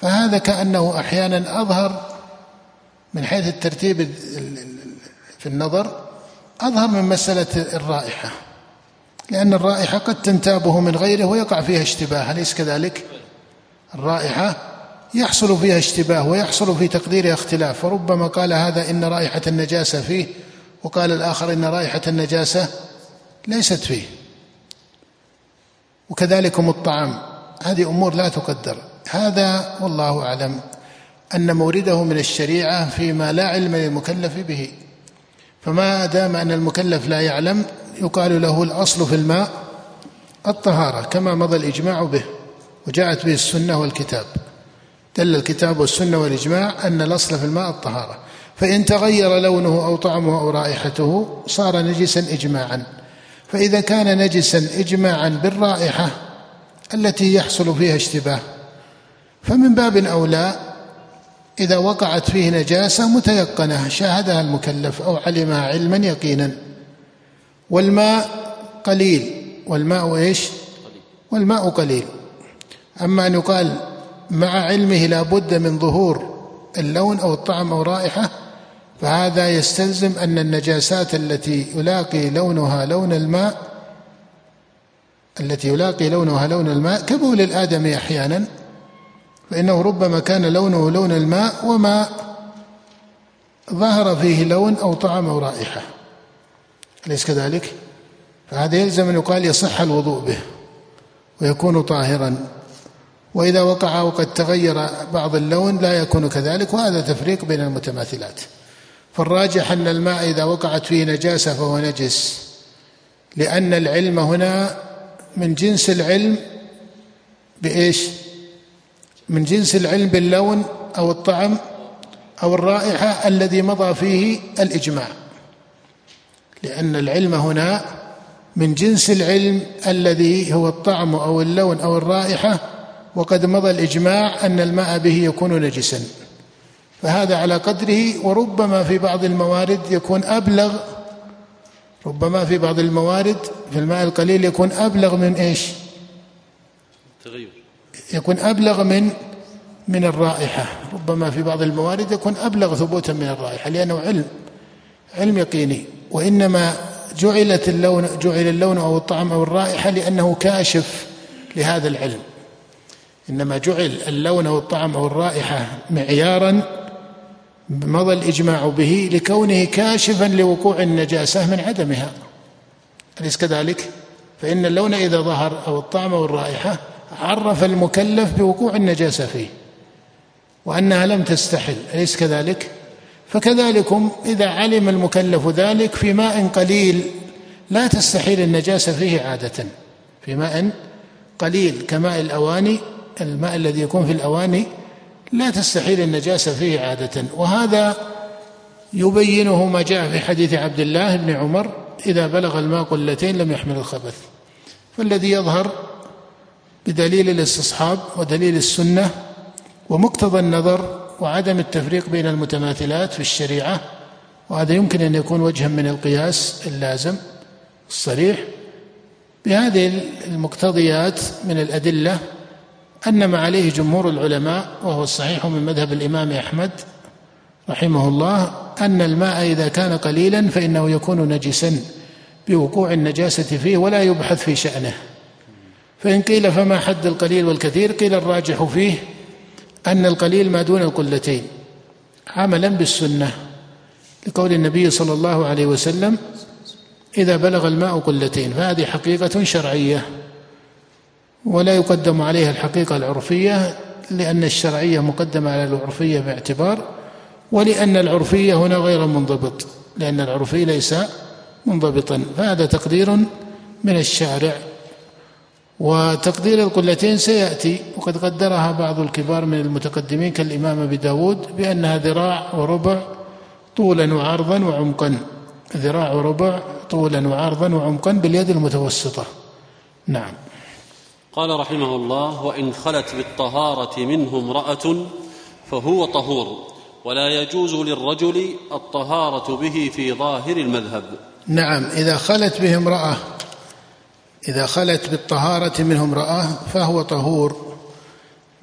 فهذا كأنه أحيانا أظهر من حيث الترتيب في النظر أظهر من مسألة الرائحة. لأن الرائحة قد تنتابه من غيره ويقع فيها اشتباه أليس كذلك؟ الرائحة يحصل فيها اشتباه ويحصل في تقديرها اختلاف فربما قال هذا إن رائحة النجاسة فيه وقال الآخر إن رائحة النجاسة ليست فيه. وكذلكم الطعام هذه أمور لا تقدر. هذا والله أعلم أن مورده من الشريعة فيما لا علم للمكلف به. فما دام أن المكلف لا يعلم يقال له الأصل في الماء الطهارة كما مضى الإجماع به وجاءت به السنة والكتاب. دل الكتاب والسنة والإجماع أن الأصل في الماء الطهارة. فإن تغير لونه أو طعمه أو رائحته صار نجسا إجماعا. فإذا كان نجسا إجماعا بالرائحة التي يحصل فيها اشتباه. فمن باب أولى إذا وقعت فيه نجاسة متيقنة شاهدها المكلف أو علمها علما يقينا. والماء قليل. والماء إيش؟ والماء قليل. أما أن يقال مع علمه لا بد من ظهور اللون أو الطعم أو الرائحه فهذا يستلزم أن النجاسات التي يلاقي لونها لون الماء التي يلاقي لونها لون الماء كبول الآدمي أحيانا فإنه ربما كان لونه لون الماء وما ظهر فيه لون أو طعم أو رائحة. أليس كذلك؟ فهذا يلزم أن يقال يصح الوضوء به ويكون طاهرا وإذا وقع وقد تغير بعض اللون لا يكون كذلك وهذا تفريق بين المتماثلات فالراجح أن الماء إذا وقعت فيه نجاسة فهو نجس لأن العلم هنا من جنس العلم بإيش؟ من جنس العلم باللون أو الطعم أو الرائحة الذي مضى فيه الإجماع لأن العلم هنا من جنس العلم الذي هو الطعم أو اللون أو الرائحة وقد مضى الإجماع أن الماء به يكون نجسا. فهذا على قدره وربما في بعض الموارد يكون أبلغ ربما في بعض الموارد في الماء القليل يكون أبلغ من إيش؟ تغير. يكون أبلغ من من الرائحة. ربما في بعض الموارد يكون أبلغ ثبوتا من الرائحة لأنه علم علم يقيني. وإنما جعلت اللون جعل اللون أو الطعم أو الرائحة لأنه كاشف لهذا العلم إنما جعل اللون أو الطعم أو الرائحة معيارا مضى الإجماع به لكونه كاشفا لوقوع النجاسة من عدمها أليس كذلك؟ فإن اللون إذا ظهر أو الطعم أو الرائحة عرف المكلف بوقوع النجاسة فيه وأنها لم تستحل أليس كذلك؟ فكذلكم إذا علم المكلف ذلك في ماء قليل لا تستحيل النجاسة فيه عادة. في ماء قليل كماء الأواني الماء الذي يكون في الأواني لا تستحيل النجاسة فيه عادة. وهذا يبينه ما جاء في حديث عبد الله بن عمر إذا بلغ الماء قلتين لم يحمل الخبث. فالذي يظهر بدليل الاستصحاب ودليل السنة ومقتضى النظر وعدم التفريق بين المتماثلات في الشريعة وهذا يمكن أن يكون وجها من القياس اللازم الصريح. بهذه المقتضيات من الأدلة أن ما عليه جمهور العلماء وهو الصحيح من مذهب الإمام أحمد رحمه الله أن الماء إذا كان قليلا فإنه يكون نجسا بوقوع النجاسة فيه ولا يبحث في شأنه. فإن قيل فما حد القليل والكثير قيل الراجح فيه أن القليل ما دون القلتين عملا بالسنة لقول النبي صلى الله عليه وسلم إذا بلغ الماء قلتين فهذه حقيقة شرعية ولا يقدم عليها الحقيقة العرفية لأن الشرعية مقدمة على العرفية باعتبار ولأن العرفية هنا غير منضبط لأن العرفي ليس منضبطا فهذا تقدير من الشارع وتقدير القلتين سيأتي وقد قدرها بعض الكبار من المتقدمين كالإمام أبي داود بأنها ذراع وربع طولا وعرضا وعمقا. ذراع وربع طولا وعرضا وعمقا باليد المتوسطة. نعم. قال رحمه الله وإن خلت بالطهارة منه امرأة فهو طهور ولا يجوز للرجل الطهارة به في ظاهر المذهب. نعم. إذا خلت به امرأة إذا خلت بالطهارة منه امرأة فهو طهور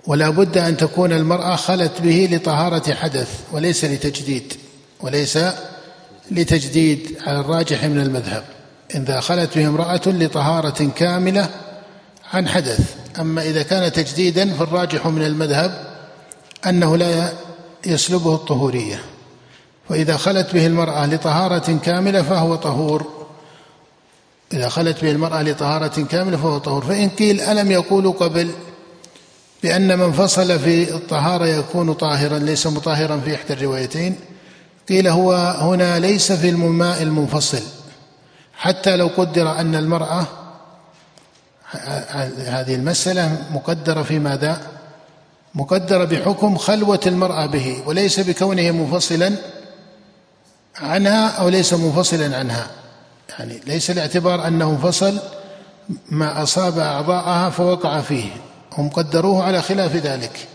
ولا بد أن تكون المرأة خلت به لطهارة حدث وليس لتجديد وليس لتجديد على الراجح من المذهب. إذا خلت به امرأة لطهارة كاملة عن حدث. أما إذا كان تجديدا فالراجح من المذهب أنه لا يسلبه الطهورية. وإذا خلت به المرأة لطهارة كاملة فهو طهور. إذا خلت به المرأة لطهارة كاملة فهو طهور. فإن قيل ألم يقولوا قبل بأن من فصل في الطهارة يكون طاهرا ليس مطهرا في إحدى الروايتين قيل هو هنا ليس في الماء المنفصل. حتى لو قدر أن المرأة هذه المسألة مقدرة في ماذا؟ مقدرة بحكم خلوة المرأة به وليس بكونه منفصلا عنها أو ليس منفصلا عنها. يعني ليس الاعتبار أنه انفصل ما أصاب أعضاءها فوقع فيه هم قدروه على خلاف ذلك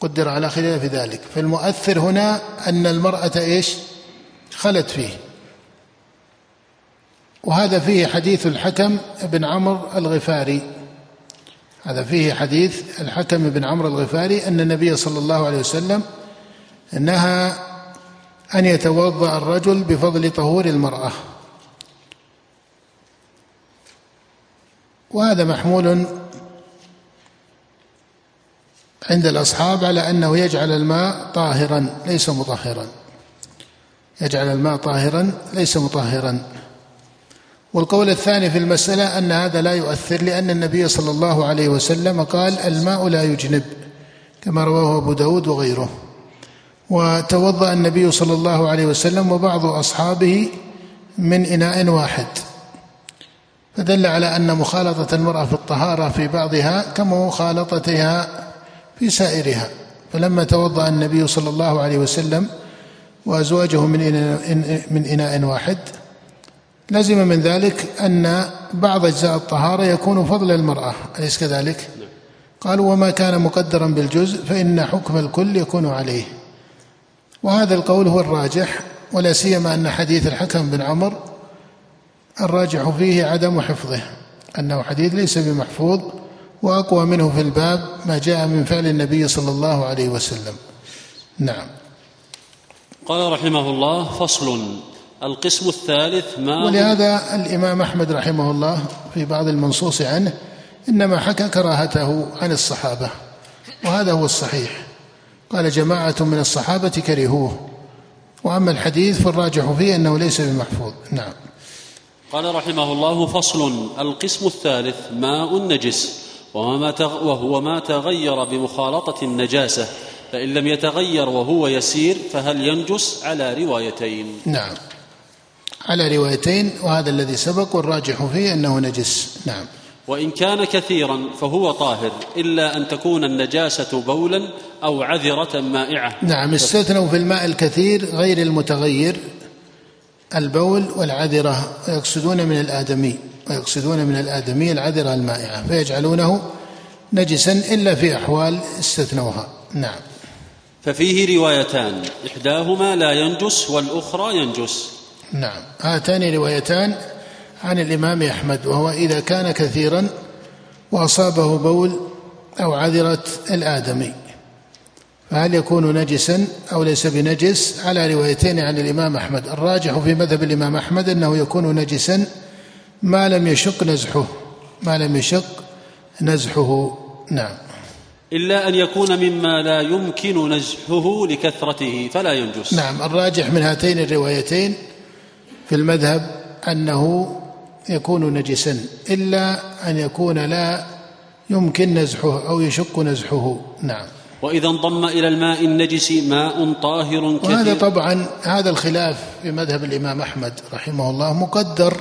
قدر على خلاف ذلك. فالمؤثر هنا أن المرأة إيش؟ خلت فيه. وهذا فيه حديث الحكم بن عمرو الغفاري. هذا فيه حديث الحكم بن عمرو الغفاري أن النبي صلى الله عليه وسلم نهى أن يتوضأ الرجل بفضل طهور المرأة. وهذا محمول عند الأصحاب على أنه يجعل الماء طاهرا ليس مطهرا. يجعل الماء طاهرا ليس مطهرا. والقول الثاني في المسألة أن هذا لا يؤثر لأن النبي صلى الله عليه وسلم قال الماء لا يجنب كما رواه أبو داود وغيره. وتوضأ النبي صلى الله عليه وسلم وبعض أصحابه من إناء واحد. فدل على أن مخالطة المرأة في الطهارة في بعضها كمخالطتها في سائرها. فلما توضأ النبي صلى الله عليه وسلم وأزواجه من من إناء واحد لزم من ذلك أن بعض أجزاء الطهارة يكون فضل المرأة. أليس كذلك؟ قالوا وما كان مقدرا بالجزء فإن حكم الكل يكون عليه. وهذا القول هو الراجح ولا سيما أن حديث الحكم بن عمر الراجح فيه عدم حفظه أنه حديث ليس بمحفوظ وأقوى منه في الباب ما جاء من فعل النبي صلى الله عليه وسلم. نعم. قال رحمه الله فصل. القسم الثالث ما ولهذا الإمام أحمد رحمه الله في بعض المنصوص عنه إنما حكى كراهته عن الصحابة وهذا هو الصحيح. قال جماعة من الصحابة كرهوه. وأما الحديث فالراجح فيه أنه ليس بمحفوظ. نعم. قال رحمه الله فصل القسم الثالث ماء نجس وهو ما تغير بمخالطة النجاسة فإن لم يتغير وهو يسير فهل ينجس؟ على روايتين. نعم. على روايتين وهذا الذي سبق والراجح فيه أنه نجس. نعم. وإن كان كثيرا فهو طاهر إلا أن تكون النجاسة بولا أو عذرة مائعة. نعم استثنوا في الماء الكثير غير المتغير. البول والعذرة ويقصدون من الآدمي ويقصدون من الآدمي العذرة المائعة فيجعلونه نجسا إلا في أحوال استثنوها. نعم. ففيه روايتان إحداهما لا ينجس والأخرى ينجس. نعم. هاتان روايتان عن الإمام أحمد وهو إذا كان كثيرا وأصابه بول أو عذرة الآدمي. فهل يكون نجسا أو ليس بنجس؟ على روايتين عن الإمام أحمد. الراجح في مذهب الإمام أحمد أنه يكون نجسا ما لم يشق نزحه. ما لم يشق نزحه. نعم. إلا أن يكون مما لا يمكن نزحه لكثرته فلا ينجس. نعم. الراجح من هاتين الروايتين في المذهب أنه يكون نجسا. إلا أن يكون لا يمكن نزحه أو يشق نزحه. نعم. وإذا انضم إلى الماء النجس ماء طاهر كثير. وهذا طبعا هذا الخلاف في مذهب الإمام أحمد رحمه الله مقدر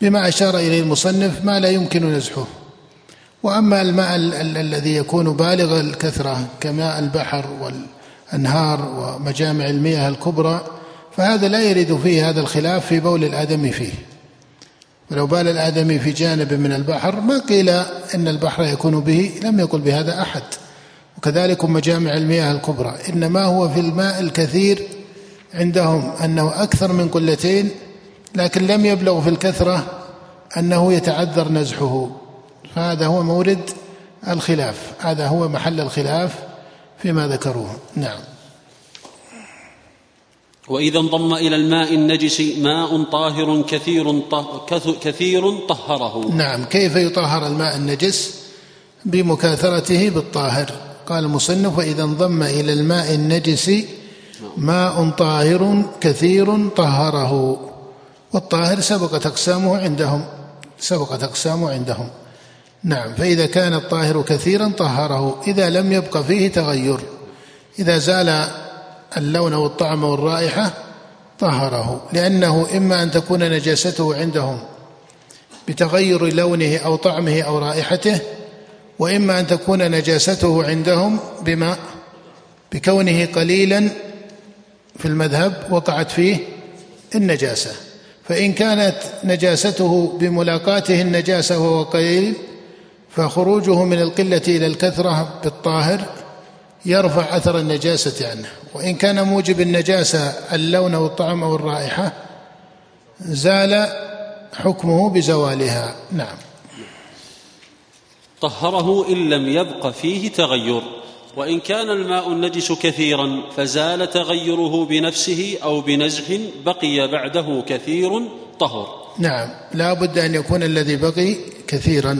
بما أشار إليه المصنف ما لا يمكن نزحه. وأما الماء الذي يكون بالغ الكثرة كماء البحر والأنهار ومجامع المياه الكبرى فهذا لا يرد فيه هذا الخلاف في بول الآدمي فيه. ولو بال الآدمي في جانب من البحر ما قيل إن البحر يكون به لم يقل بهذا أحد. وكذلك مجامع المياه الكبرى. إنما هو في الماء الكثير عندهم أنه أكثر من قلتين لكن لم يبلغ في الكثرة أنه يتعذر نزحه. فهذا هو مورد الخلاف. هذا هو محل الخلاف فيما ذكروه. نعم. وإذا انضم إلى الماء النجس ماء طاهر كثير كثير طهره. نعم. كيف يطهر الماء النجس؟ بمكاثرته بالطاهر. قال المصنف وإذا انضم إلى الماء النجس ماء طاهر كثير طهره. والطاهر سبقت أقسامه عندهم سبقت أقسامه عندهم. نعم فإذا كان الطاهر كثيرا طهره إذا لم يبق فيه تغير. إذا زال اللون والطعم والرائحة طهره لأنه إما أن تكون نجاسته عندهم بتغير لونه أو طعمه أو رائحته وإما أن تكون نجاسته عندهم بما بكونه قليلا في المذهب وقعت فيه النجاسة. فإن كانت نجاسته بملاقاته النجاسة وهو قليل فخروجه من القلة إلى الكثرة بالطاهر يرفع أثر النجاسة عنه. وإن كان موجب النجاسة اللون والطعم أو الرائحة زال حكمه بزوالها. نعم. طهره إن لم يبق فيه تغير وإن كان الماء النجس كثيرا فزال تغيره بنفسه أو بنزح بقي بعده كثير طهر. نعم لا بد أن يكون الذي بقي كثيرا.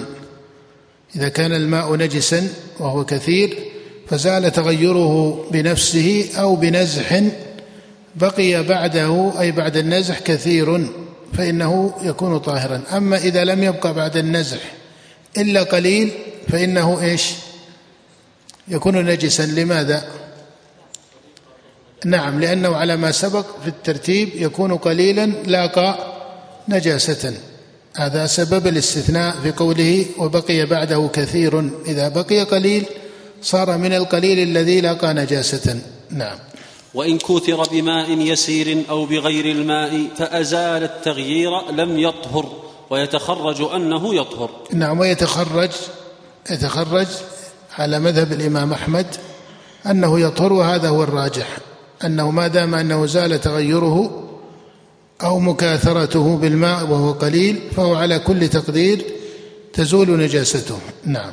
إذا كان الماء نجسا وهو كثير فزال تغيره بنفسه أو بنزح بقي بعده أي بعد النزح كثير فإنه يكون طاهرا. أما إذا لم يبقى بعد النزع إلا قليل فإنه إيش؟ يكون نجسا. لماذا؟ نعم لأنه على ما سبق في الترتيب يكون قليلا لاقى نجاسة. هذا سبب الاستثناء في قوله وبقي بعده كثير. إذا بقي قليل صار من القليل الذي لاقى نجاسة. نعم. وإن كثر بماء يسير أو بغير الماء فأزال التغيير لم يطهر. ويتخرج أنه يطهر. نعم ويتخرج يتخرج على مذهب الإمام أحمد أنه يطهر وهذا هو الراجح. أنه ما دام أنه زال تغيره أو مكاثرته بالماء وهو قليل فهو على كل تقدير تزول نجاسته. نعم.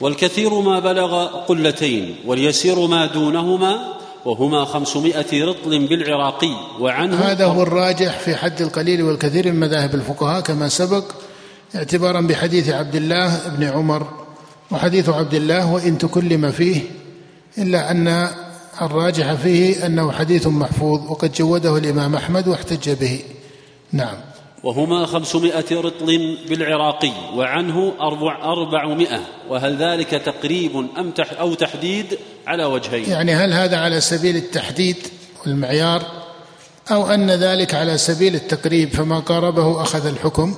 والكثير ما بلغ قلتين واليسير ما دونهما وهما خمسمائة رطل بالعراقي وعنه هذا هو الراجح في حد القليل والكثير من مذاهب الفقهاء كما سبق اعتبارا بحديث عبد الله بن عمر. وحديث عبد الله وإن تكلم فيه إلا أن الراجح فيه أنه حديث محفوظ وقد جوده الإمام أحمد واحتج به. نعم. وهما خمسمائة رطل بالعراقي وعنه أربع أربعمائة وهل ذلك تقريب أم تح أو تحديد؟ على وجهين. يعني هل هذا على سبيل التحديد والمعيار أو أن ذلك على سبيل التقريب فما قاربه أخذ الحكم؟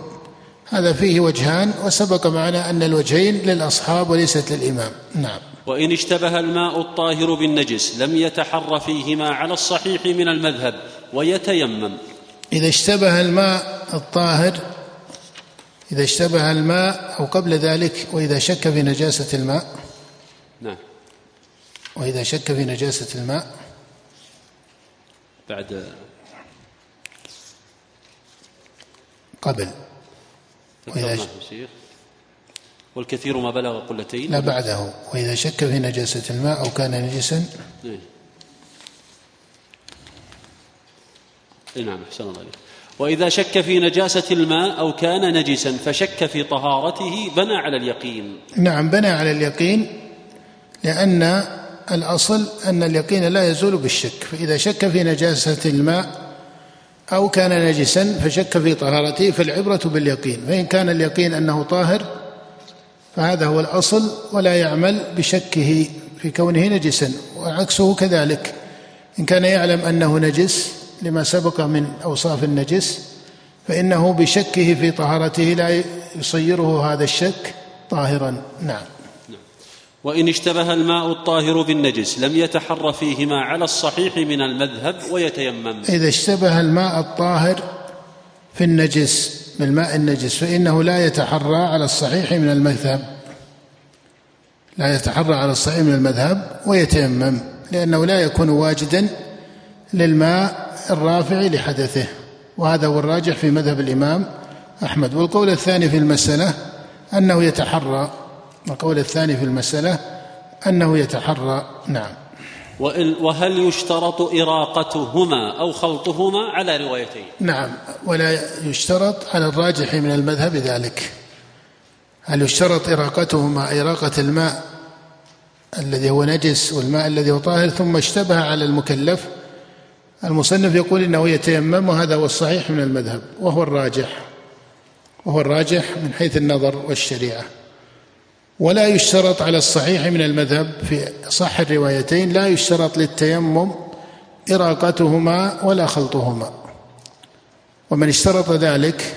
هذا فيه وجهان وسبق معنا أن الوجهين للأصحاب وليست للإمام. نعم. وإن اشتبه الماء الطاهر بالنجس لم يتحر فيهما على الصحيح من المذهب ويتيمم. إذا اشتبه الماء الطاهر إذا اشتبه الماء أو قبل ذلك وإذا شك في نجاسة الماء نعم. وإذا شك في نجاسة الماء بعد قبل. وإذا والكثير ما بلغ قلتين. لا بعده. وإذا شك في نجاسة الماء أو كان نجسا إيه. نعم أحسن الله عليك وإذا شك في نجاسة الماء أو كان نجسا فشك في طهارته بنى على اليقين. نعم بنى على اليقين لأن الأصل أن اليقين لا يزول بالشك. فإذا شك في نجاسة الماء أو كان نجسا فشك في طهارته فالعبرة باليقين. فإن كان اليقين أنه طاهر فهذا هو الأصل ولا يعمل بشكه في كونه نجسا. وعكسه كذلك إن كان يعلم أنه نجس لما سبق من أوصاف النجس فإنه بشكه في طهارته لا يصيره هذا الشك طاهرا. نعم. وإن اشتبه الماء الطاهر بالنجس لم يتحر فيهما على الصحيح من المذهب ويتيمم. إذا اشتبه الماء الطاهر في النجس بالماء النجس فإنه لا يتحرى على الصحيح من المذهب. لا يتحرى على الصحيح من المذهب ويتيمم لأنه لا يكون واجدا للماء الرافع لحدثه وهذا هو الراجح في مذهب الإمام أحمد. والقول الثاني في المسألة أنه يتحرى. القول الثاني في المسألة أنه يتحرى. نعم. وهل يشترط إراقتهما أو خلطهما على روايتين؟ نعم. ولا يشترط على الراجح من المذهب ذلك. هل يشترط إراقتهما إراقة الماء الذي هو نجس والماء الذي هو طاهر ثم اشتبه على المكلف المصنف يقول إنه يتيمم وهذا هو الصحيح من المذهب وهو الراجح وهو الراجح من حيث النظر والشريعة. ولا يشترط على الصحيح من المذهب في صح الروايتين لا يشترط للتيمم إراقتهما ولا خلطهما. ومن اشترط ذلك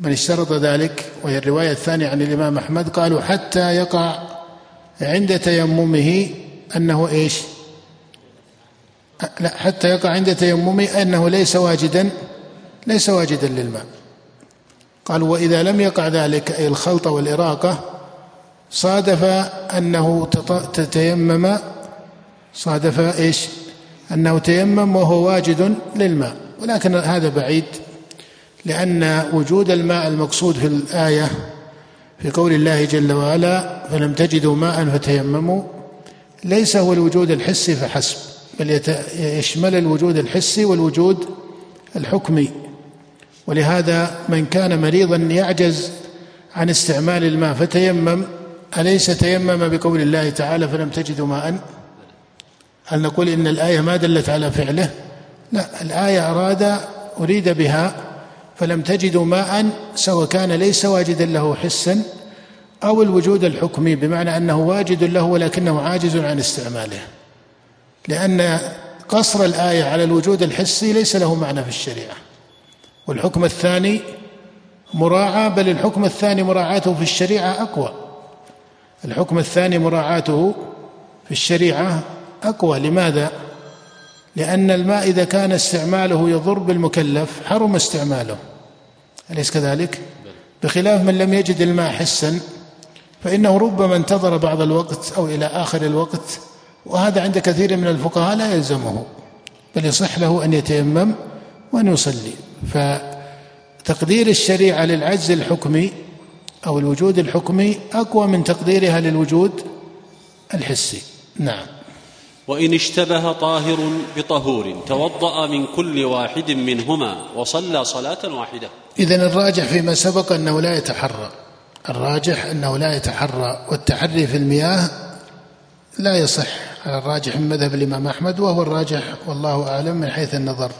من اشترط ذلك وهي الرواية الثانية عن الإمام أحمد قالوا حتى يقع عند تيممه أنه إيش؟ لا حتى يقع عند تيممه أنه ليس واجدا ليس واجدا للماء. قالوا وإذا لم يقع ذلك أي الخلط والإراقة صادف أنه تتيمم صادف إيش؟ أنه تيمم وهو واجد للماء. ولكن هذا بعيد لأن وجود الماء المقصود في الآية في قول الله جل وعلا فلم تجدوا ماء فتيمموا ليس هو الوجود الحسي فحسب. بل يشمل الوجود الحسي والوجود الحكمي. ولهذا من كان مريضا يعجز عن استعمال الماء فتيمم أليس تيمم بقول الله تعالى فلم تجدوا ماء؟ هل نقول إن الآية ما دلت على فعله؟ لا الآية أراد أريد بها فلم تجدوا ماء سواء كان ليس واجدا له حسا أو الوجود الحكمي بمعنى أنه واجد له ولكنه عاجز عن استعماله. لأن قصر الآية على الوجود الحسي ليس له معنى في الشريعة والحكم الثاني مراعاة بل الحكم الثاني مراعاته في الشريعة أقوى الحكم الثاني مراعاته في الشريعة أقوى لماذا؟ لأن الماء إذا كان استعماله يضر بالمكلف حرم استعماله أليس كذلك؟ بخلاف من لم يجد الماء حسا فإنه ربما انتظر بعض الوقت أو إلى آخر الوقت وهذا عند كثير من الفقهاء لا يلزمه بل يصح له أن يتيمم وأن يصلي. فتقدير الشريعة للعجز الحكمي أو الوجود الحكمي أقوى من تقديرها للوجود الحسي. نعم. وإن اشتبه طاهر بطهور توضأ من كل واحد منهما وصلى صلاة واحدة. إذن الراجح فيما سبق أنه لا يتحرى. الراجح أنه لا يتحرى والتحري في المياه لا يصح. على الراجح من مذهب الإمام أحمد وهو الراجح والله أعلم من حيث النظر.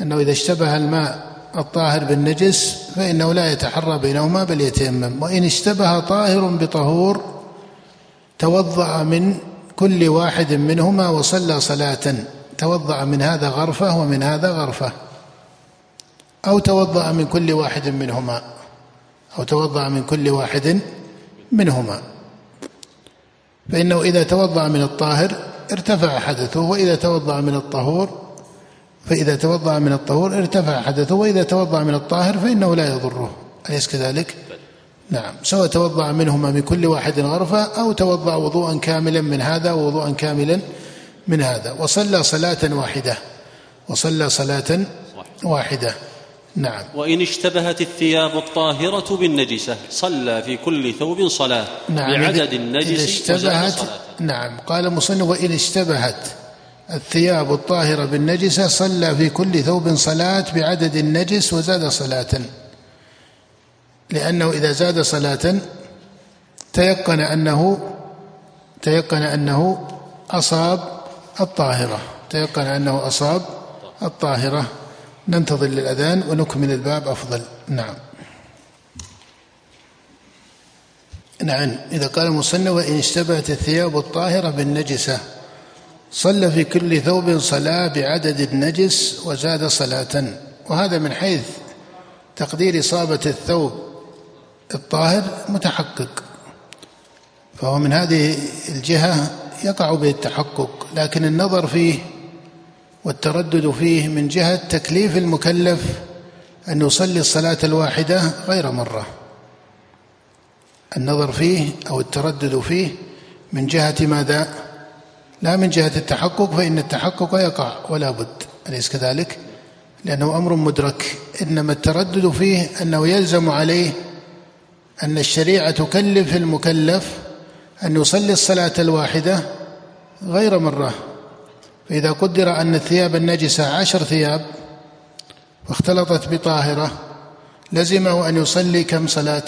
أنه إذا اشتبه الماء الطاهر بالنجس فإنه لا يتحرى بينهما بل يتيمم. وإن اشتبه طاهر بطهور توضأ من كل واحد منهما وصلى صلاة. توضأ من هذا غرفة ومن هذا غرفة. أو توضأ من كل واحد منهما. أو توضأ من كل واحد منهما. فإنه إذا توضأ من الطاهر ارتفع حدثه وإذا توضأ من الطهور فإذا توضأ من الطهور ارتفع حدثه وإذا توضأ من الطاهر فإنه لا يضره. أليس كذلك؟ نعم. سواء توضأ منهما من كل واحد غرفة أو توضأ وضوءا كاملا من هذا ووضوءا كاملا من هذا. وصلى صلاة واحدة. وصلى صلاة واحدة. نعم. وإن اشتبهت الثياب الطاهرة بالنجسة صلى في كل ثوب صلاة نعم بعدد النجس إذا اشتبهت نعم قال مصنف وإن اشتبهت الثياب الطاهرة بالنجسة صلى في كل ثوب صلاة بعدد النجس وزاد صلاة. لأنه إذا زاد صلاة تيقن أنه تيقن أنه أصاب الطاهرة. تيقن أنه أصاب الطاهرة. ننتظر للأذان ونكمل الباب أفضل. نعم. نعم. إذا قال المصنف وإن اشتبهت الثياب الطاهرة بالنجسة صلى في كل ثوب صلاة بعدد النجس وزاد صلاة. وهذا من حيث تقدير إصابة الثوب الطاهر متحقق. فهو من هذه الجهة يقع به التحقق لكن النظر فيه والتردد فيه من جهة تكليف المكلف أن يصلي الصلاة الواحدة غير مرة النظر فيه أو التردد فيه من جهة ماذا؟ لا من جهة التحقق فإن التحقق يقع ولا بد أليس كذلك؟ لأنه أمر مدرك إنما التردد فيه أنه يلزم عليه أن الشريعة تكلف المكلف أن يصلي الصلاة الواحدة غير مرة فإذا قدر أن الثياب النجسة عشر ثياب واختلطت بطاهرة لزمه أن يصلي كم صلاة؟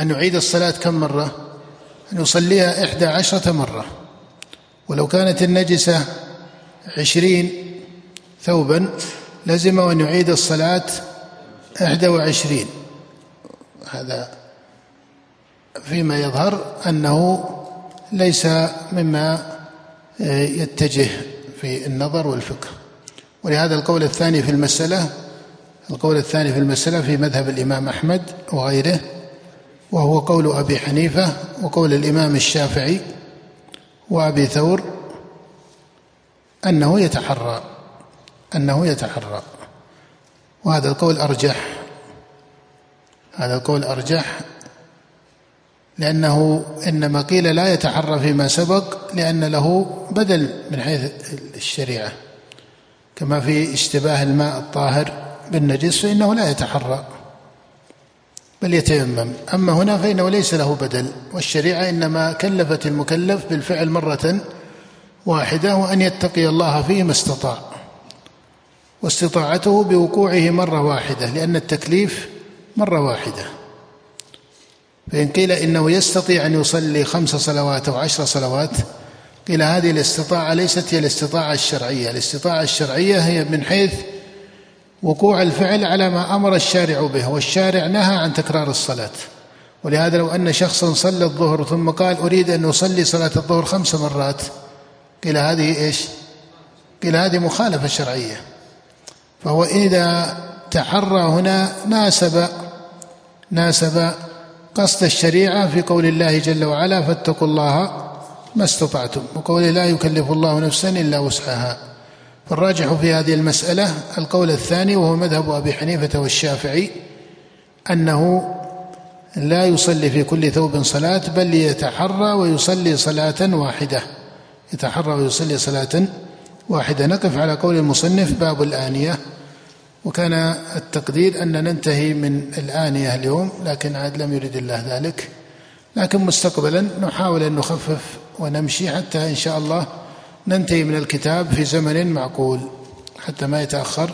أن يعيد الصلاة كم مرة؟ أن يصليها إحدى عشرة مرة. ولو كانت النجسة عشرين ثوبا لزمه أن يعيد الصلاة إحدى وعشرين. هذا فيما يظهر أنه ليس مما يتجه في النظر والفقه ولهذا القول الثاني في المسألة القول الثاني في المسألة في مذهب الإمام أحمد وغيره وهو قول أبي حنيفة وقول الإمام الشافعي وأبي ثور أنه يتحرى أنه يتحرى. وهذا القول أرجح هذا القول أرجح لأنه إنما قيل لا يتحرى فيما سبق لأن له بدل من حيث الشريعة. كما في اشتباه الماء الطاهر بالنجس فإنه لا يتحرى بل يتيمم. أما هنا فإنه ليس له بدل والشريعة إنما كلفت المكلف بالفعل مرة واحدة وأن يتقي الله فيه ما استطاع واستطاعته بوقوعه مرة واحدة لأن التكليف مرة واحدة. فإن قيل إنه يستطيع أن يصلي خمس صلوات أو عشر صلوات قيل هذه الاستطاعة ليست هي الاستطاعة الشرعية. الاستطاعة الشرعية هي من حيث وقوع الفعل على ما أمر الشارع به والشارع نهى عن تكرار الصلاة. ولهذا لو أن شخصا صلى الظهر ثم قال أريد أن أصلي صلاة الظهر خمس مرات قيل هذه إيش؟ قيل هذه مخالفة شرعية. فهو إذا تحرى هنا ناسب ناسب قصد الشريعة في قول الله جل وعلا فاتقوا الله ما استطعتم وقول لا يكلف الله نفسا إلا وسعها. فالراجح في هذه المسألة القول الثاني وهو مذهب أبي حنيفة والشافعي أنه لا يصلي في كل ثوب صلاة بل يتحرى ويصلي صلاة واحدة. يتحرى ويصلي صلاة واحدة. نقف على قول المصنف باب الآنية. وكان التقدير أن ننتهي من الانيه اليوم لكن عاد لم يرد الله ذلك. لكن مستقبلا نحاول أن نخفف ونمشي حتى إن شاء الله ننتهي من الكتاب في زمن معقول. حتى ما يتأخر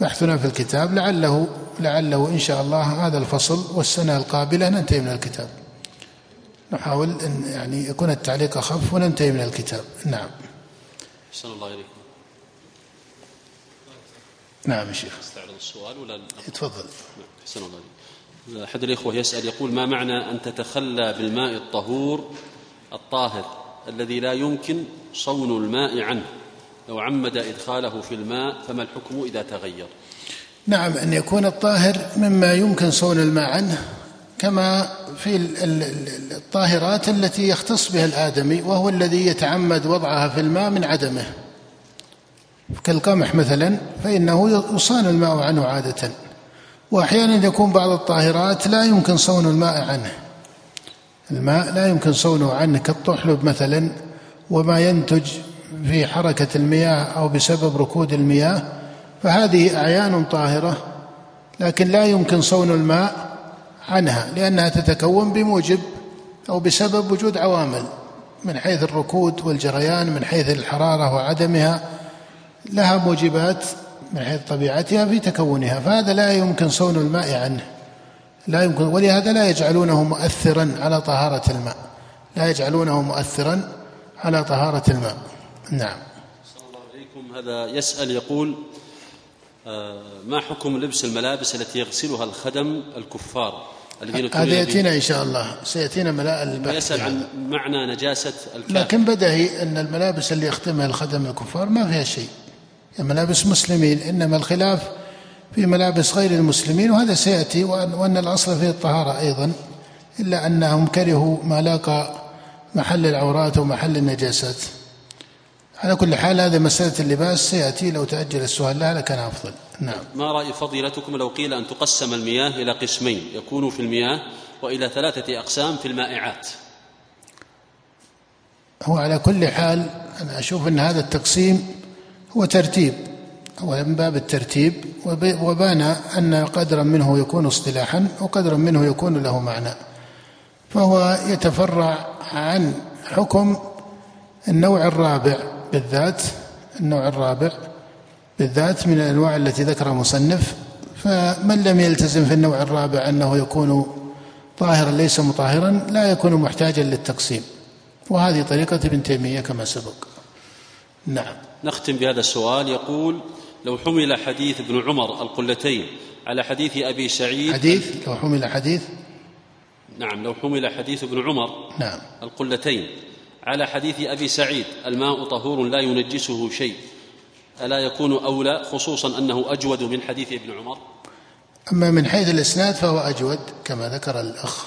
بحثنا في الكتاب لعله لعله إن شاء الله هذا الفصل والسنة القابلة ننتهي من الكتاب. نحاول إن يعني يكون التعليق اخف وننتهي من الكتاب. نعم. أحسن الله إليكم. نعم يا شيخ. أستعرض السؤال ولا تفضل. أحسن الله أحد الإخوة يسأل يقول ما معنى أن تتخلى بالماء الطهور الطاهر الذي لا يمكن صون الماء عنه؟ لو عمد إدخاله في الماء فما الحكم إذا تغير؟ نعم أن يكون الطاهر مما يمكن صون الماء عنه كما في ال- ال- ال- الطاهرات التي يختص بها الآدمي وهو الذي يتعمد وضعها في الماء من عدمه. كالقمح مثلا فإنه يصان الماء عنه عادة. وأحيانا يكون بعض الطاهرات لا يمكن صون الماء عنه. الماء لا يمكن صونه عنه كالطحلب مثلا وما ينتج في حركة المياه أو بسبب ركود المياه فهذه أعيان طاهرة لكن لا يمكن صون الماء عنها لأنها تتكون بموجب أو بسبب وجود عوامل من حيث الركود والجريان من حيث الحرارة وعدمها لها موجبات من حيث طبيعتها في تكونها فهذا لا يمكن صون الماء عنه. لا يمكن ولهذا لا يجعلونه مؤثرا على طهارة الماء. لا يجعلونه مؤثرا على طهارة الماء. نعم. صلى الله عليكم هذا يسأل يقول آه، ما حكم لبس الملابس التي يغسلها الخدم الكفار الذين هذا يأتينا إن شاء الله. سيأتينا ملاء البحث. ويسأل في عن. معنى نجاسة الكافر لكن بدهي أن الملابس اللي يخدمها الخدم الكفار ما فيها شيء. ملابس مسلمين إنما الخلاف في ملابس غير المسلمين وهذا سيأتي وأن, الأصل فيه الطهارة أيضا إلا أنهم كرهوا ما لاقى محل العورات ومحل النجاسات. على كل حال هذه مسألة اللباس سيأتي لو تأجل السؤال لها لكان أفضل. نعم. ما رأي فضيلتكم لو قيل أن تقسم المياه إلى قسمين يكون في المياه وإلى ثلاثة أقسام في المائعات؟ هو على كل حال أنا أشوف أن هذا التقسيم هو ترتيب هو من باب الترتيب وب- وبان أن قدرا منه يكون اصطلاحا وقدرا منه يكون له معنى. فهو يتفرع عن حكم النوع الرابع بالذات النوع الرابع بالذات من الأنواع التي ذكرها مصنف. فمن لم يلتزم في النوع الرابع أنه يكون طاهرا ليس مطهرا لا يكون محتاجا للتقسيم. وهذه طريقة ابن تيمية كما سبق. نعم. نختم بهذا السؤال. يقول لو حمل حديث ابن عمر القلتين على حديث أبي سعيد حديث؟ لو حمل حديث؟ نعم لو حمل حديث ابن عمر نعم. القلتين على حديث أبي سعيد الماء طهور لا ينجسه شيء ألا يكون أولى خصوصا أنه أجود من حديث ابن عمر. أما من حيث الإسناد فهو أجود كما ذكر الأخ.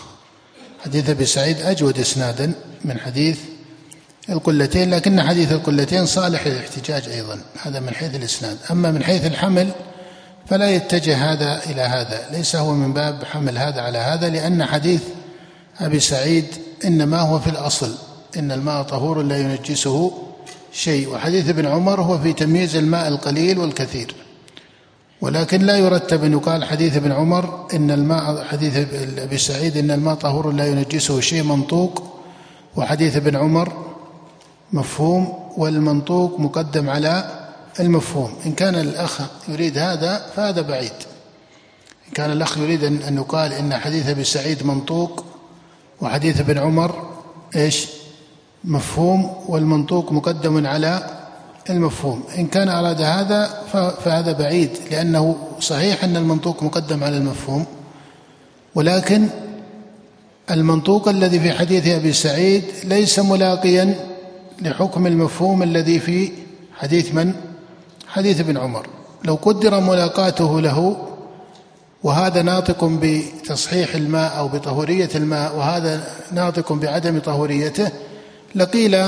حديث أبي سعيد أجود إسنادا من حديث القلتين لكن حديث القلتين صالح للاحتجاج أيضا. هذا من حيث الإسناد. أما من حيث الحمل فلا يتجه هذا إلى هذا. ليس هو من باب حمل هذا على هذا لأن حديث أبي سعيد إنما هو في الأصل. إن الماء طهور لا ينجسه شيء. وحديث ابن عمر هو في تمييز الماء القليل والكثير. ولكن لا يرتب أن يقال حديث ابن عمر إن الماء حديث أبي سعيد إن الماء طهور لا ينجسه شيء منطوق. وحديث ابن عمر مفهوم والمنطوق مقدم على المفهوم. إن كان الأخ يريد هذا فهذا بعيد. إن كان الأخ يريد أن يقال إن حديث أبي سعيد منطوق وحديث ابن عمر إيش؟ مفهوم والمنطوق مقدم على المفهوم. إن كان أراد هذا فهذا بعيد لأنه صحيح أن المنطوق مقدم على المفهوم. ولكن المنطوق الذي في حديث أبي سعيد ليس ملاقيا لحكم المفهوم الذي في حديث من؟ حديث ابن عمر. لو قدر ملاقاته له وهذا ناطق بتصحيح الماء أو بطهورية الماء وهذا ناطق بعدم طهوريته لقيل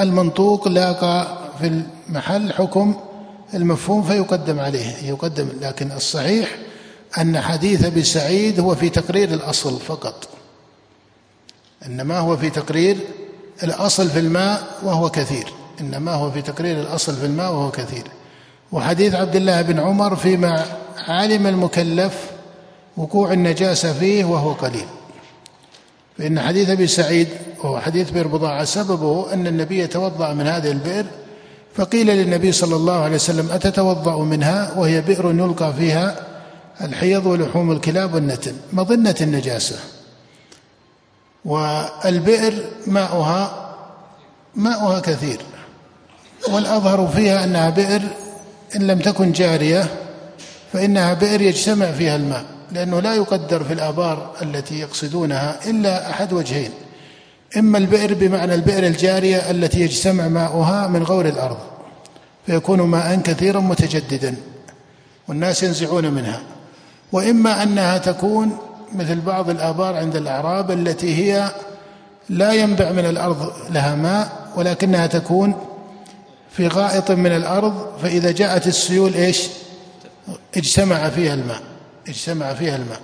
المنطوق لاقى في المحل حكم المفهوم فيقدم عليه. يقدم لكن الصحيح أن حديث أبي سعيد هو في تقرير الأصل فقط. إنما هو في تقرير الأصل في الماء وهو كثير إنما هو في تقرير الأصل في الماء وهو كثير. وحديث عبد الله بن عمر فيما علم المكلف وقوع النجاسة فيه وهو قليل. فإن حديث أبي سعيد وهو حديث بئر بضاعة سببه أن النبي توضأ من هذه البئر فقيل للنبي صلى الله عليه وسلم أتتوضأ منها؟ وهي بئر يلقى فيها الحيض ولحوم الكلاب والنتن مظنة النجاسة. والبئر ماؤها ماؤها كثير. والأظهر فيها أنها بئر إن لم تكن جارية فإنها بئر يجتمع فيها الماء لأنه لا يقدر في الآبار التي يقصدونها إلا أحد وجهين. إما البئر بمعنى البئر الجارية التي يجتمع ماؤها من غور الأرض فيكون ماء كثيرا متجددا والناس ينزعون منها. وإما أنها تكون مثل بعض الآبار عند الأعراب التي هي لا ينبع من الأرض لها ماء ولكنها تكون في غائط من الأرض فإذا جاءت السيول إيش؟ اجتمع فيها الماء اجتمع فيها الماء.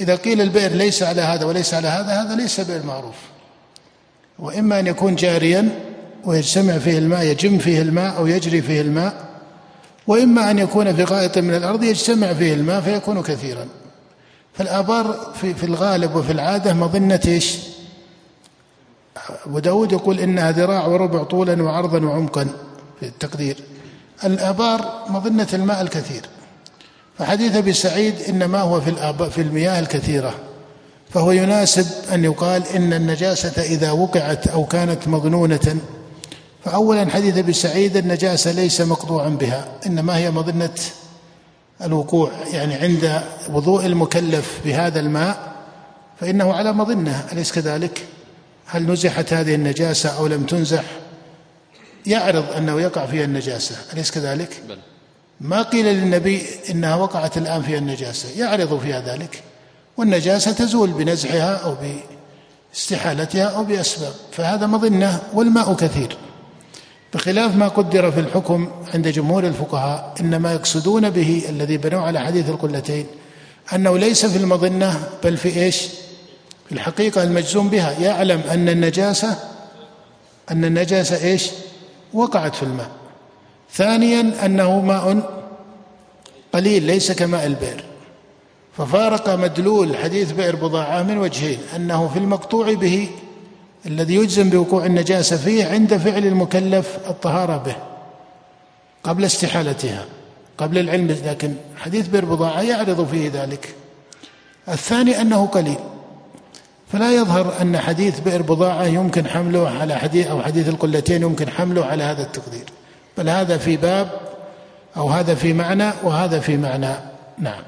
إذا قيل البئر ليس على هذا وليس على هذا هذا ليس بئر معروف. وإما أن يكون جاريا ويجتمع فيه الماء يجم فيه الماء أو يجري فيه الماء وإما أن يكون في غائط من الأرض يجتمع فيه الماء فيكون كثيرا. فالآبار في, في الغالب وفي العادة مظنة إيش؟ أبو يقول إنها ذراع وربع طولا وعرضا وعمقا في التقدير. الآبار مظنة الماء الكثير. فحديث أبي سعيد إنما هو في في المياه الكثيرة. فهو يناسب أن يقال إن النجاسة إذا وقعت أو كانت مظنونة. فاولا حديث أبي سعيد النجاسة ليس مقطوعا بها إنما هي مظنة الوقوع يعني عند وضوء المكلف بهذا الماء فإنه على مظنة أليس كذلك؟ هل نزحت هذه النجاسة أو لم تنزح؟ يعرض أنه يقع فيها النجاسة أليس كذلك؟ بل. ما قيل للنبي إنها وقعت الآن فيها النجاسة يعرض فيها ذلك والنجاسة تزول بنزعها أو باستحالتها أو بأسباب فهذا مظنة والماء كثير بخلاف ما قدر في الحكم عند جمهور الفقهاء إنما يقصدون به الذي بنوا على حديث القلتين أنه ليس في المظنة بل في إيش؟ في الحقيقة المجزوم بها يعلم أن النجاسة أن النجاسة إيش؟ وقعت في الماء ثانيا أنه ماء قليل ليس كماء البئر ففارق مدلول حديث بئر بضاعة من وجهين أنه في المقطوع به الذي يجزم بوقوع النجاسه فيه عند فعل المكلف الطهارة به قبل استحالتها قبل العلم لكن حديث بئر بضاعه يعرض فيه ذلك. الثاني أنه قليل. فلا يظهر أن حديث بئر بضاعه يمكن حمله على حديث أو حديث القلتين يمكن حمله على هذا التقدير. بل هذا في باب أو هذا في معنى وهذا في معنى. نعم.